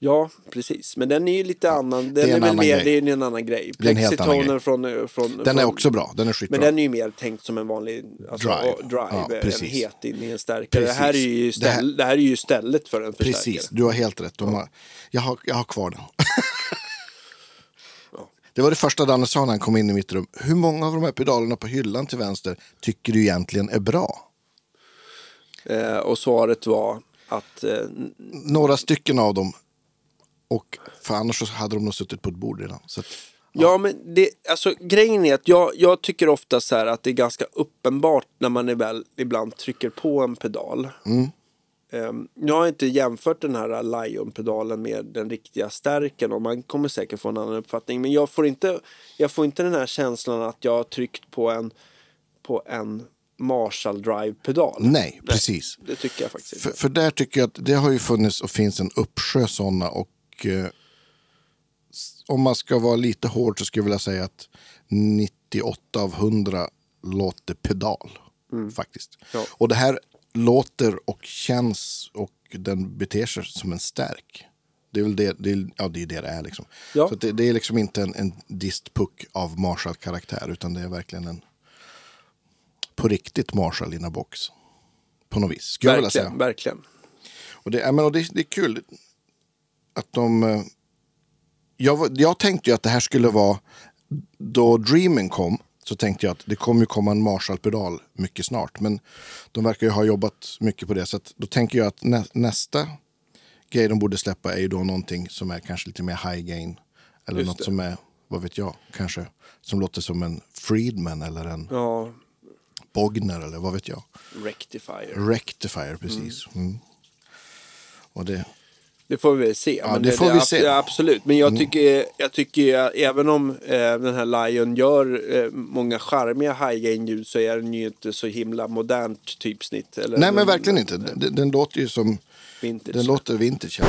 Ja, precis. Men den är ju lite annan. Den är är, en väl annan mer, grej. det är en annan grej. Är en Plexitoner från, eh, från... Den är från, också bra. Den är skitbra. Men den är ju mer tänkt som en vanlig alltså, Drive. drive, Ja, en precis. het in i en stärkare. Det här, är ju. Det här- det här är ju stället för en förstärkare. Precis, du har helt rätt. De har, jag, har, jag har kvar den. Det var det första Danne sa när han kom in i mitt rum. Hur många av de här pedalerna på hyllan till vänster tycker du egentligen är bra? Eh, och svaret var att eh, Några stycken av dem. Och för annars så hade de nog suttit på ett bord redan. Så att, Ja, men det, alltså, grejen är att jag, jag tycker ofta så att det är ganska uppenbart när man är väl, ibland trycker på en pedal. Mm. Um, jag har inte jämfört den här Lion-pedalen med den riktiga stärken och man kommer säkert få en annan uppfattning. Men jag får inte, jag får inte den här känslan att jag har tryckt på en, på en Marshall Drive-pedal. nej, precis. Det tycker jag faktiskt För, för där tycker jag att det har ju funnits och finns en uppsjö sådana. Och eh, om man ska vara lite hård så skulle jag vilja säga att 98 av 100 låter pedal. Faktiskt. Ja. Och det här låter och känns och den beter sig som en stärk. Det är väl det det, är, ja, det, är det det är. Liksom. Ja. Så det, det är liksom inte en, en distpuck av Marshall-karaktär utan det är verkligen en på riktigt Marshall in a box. På något vis, skulle jag vilja säga. Verkligen, verkligen. Och det, ja, men, och det, det är kul att de... eh, jag, jag tänkte ju att det här skulle vara, då Dreamen kom, så tänkte jag att det kommer ju komma en Marshall-pedal mycket snart. Men de verkar ju ha jobbat mycket på det. Så då tänker jag att nä, nästa grej de borde släppa är ju då någonting som är kanske lite mer high gain. Eller Just något det. som är, vad vet jag, kanske som låter som en Friedman eller en Ja, Bogner eller vad vet jag. Rectifier. Rectifier, precis. Mm. Och det, Det får vi väl se. Ja, men det får vi ab- se. Absolut. Men jag tycker, jag tycker även om eh, den här Lion gör eh, många charmiga high gain ljud så är den ju inte så himla modernt typsnitt. Eller nej men verkligen inte. Den, den låter ju som Vintage. Den låter vintage.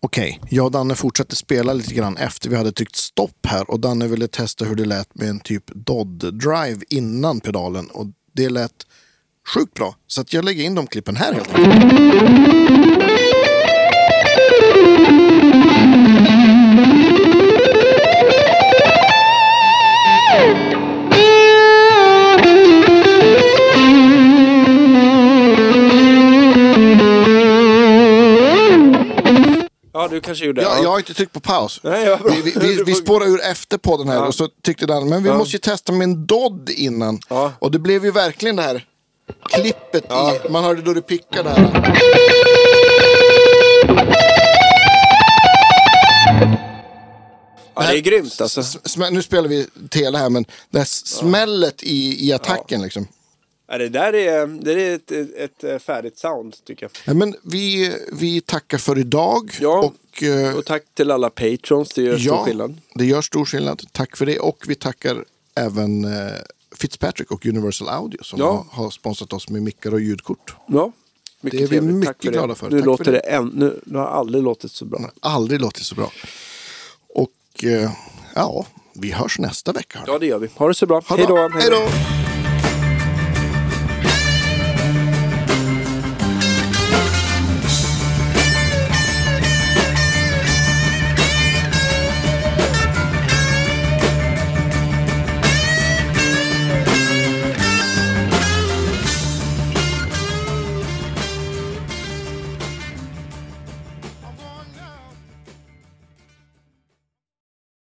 Okej, jag och Danne fortsatte spela lite grann efter vi hade tryckt stopp här och Danne ville testa hur det lät med en typ Dodd-drive innan pedalen och det lät sjukt bra. Så att jag lägger in de klippen här helt enkelt. Du kanske gjorde det. Jag, jag har inte tryckt på paus. Nej. Vi, vi, vi, vi spårar ur efter podden här Ja. och så tyckte Danne, men vi Ja. måste ju testa med en Dodd innan. Ja. Och det blev ju verkligen det här klippet i, man hörde då det pickade här. Ja, det är grymt alltså. Nu spelar vi tele här, men det här smället i, i attacken liksom. Ja, det där är, det är ett, ett, ett färdigt sound tycker jag. Ja, men vi, vi tackar för idag. Ja. Och, eh, Och tack till alla patrons, det gör stor ja, skillnad. det gör stor skillnad. Tack för det. Och vi tackar även eh, Fitzpatrick och Universal Audio som Ja. har, har sponsrat oss med mickar och ljudkort. Ja, mycket Det är vi trevligt. mycket för glada för. Nu Tack för låter det. det, än, nu, nu har aldrig låtit så bra. Aldrig låtit så bra. Och eh, ja, vi hörs nästa vecka. Ja, det gör vi. Ha det så bra. Hej då. Hej då!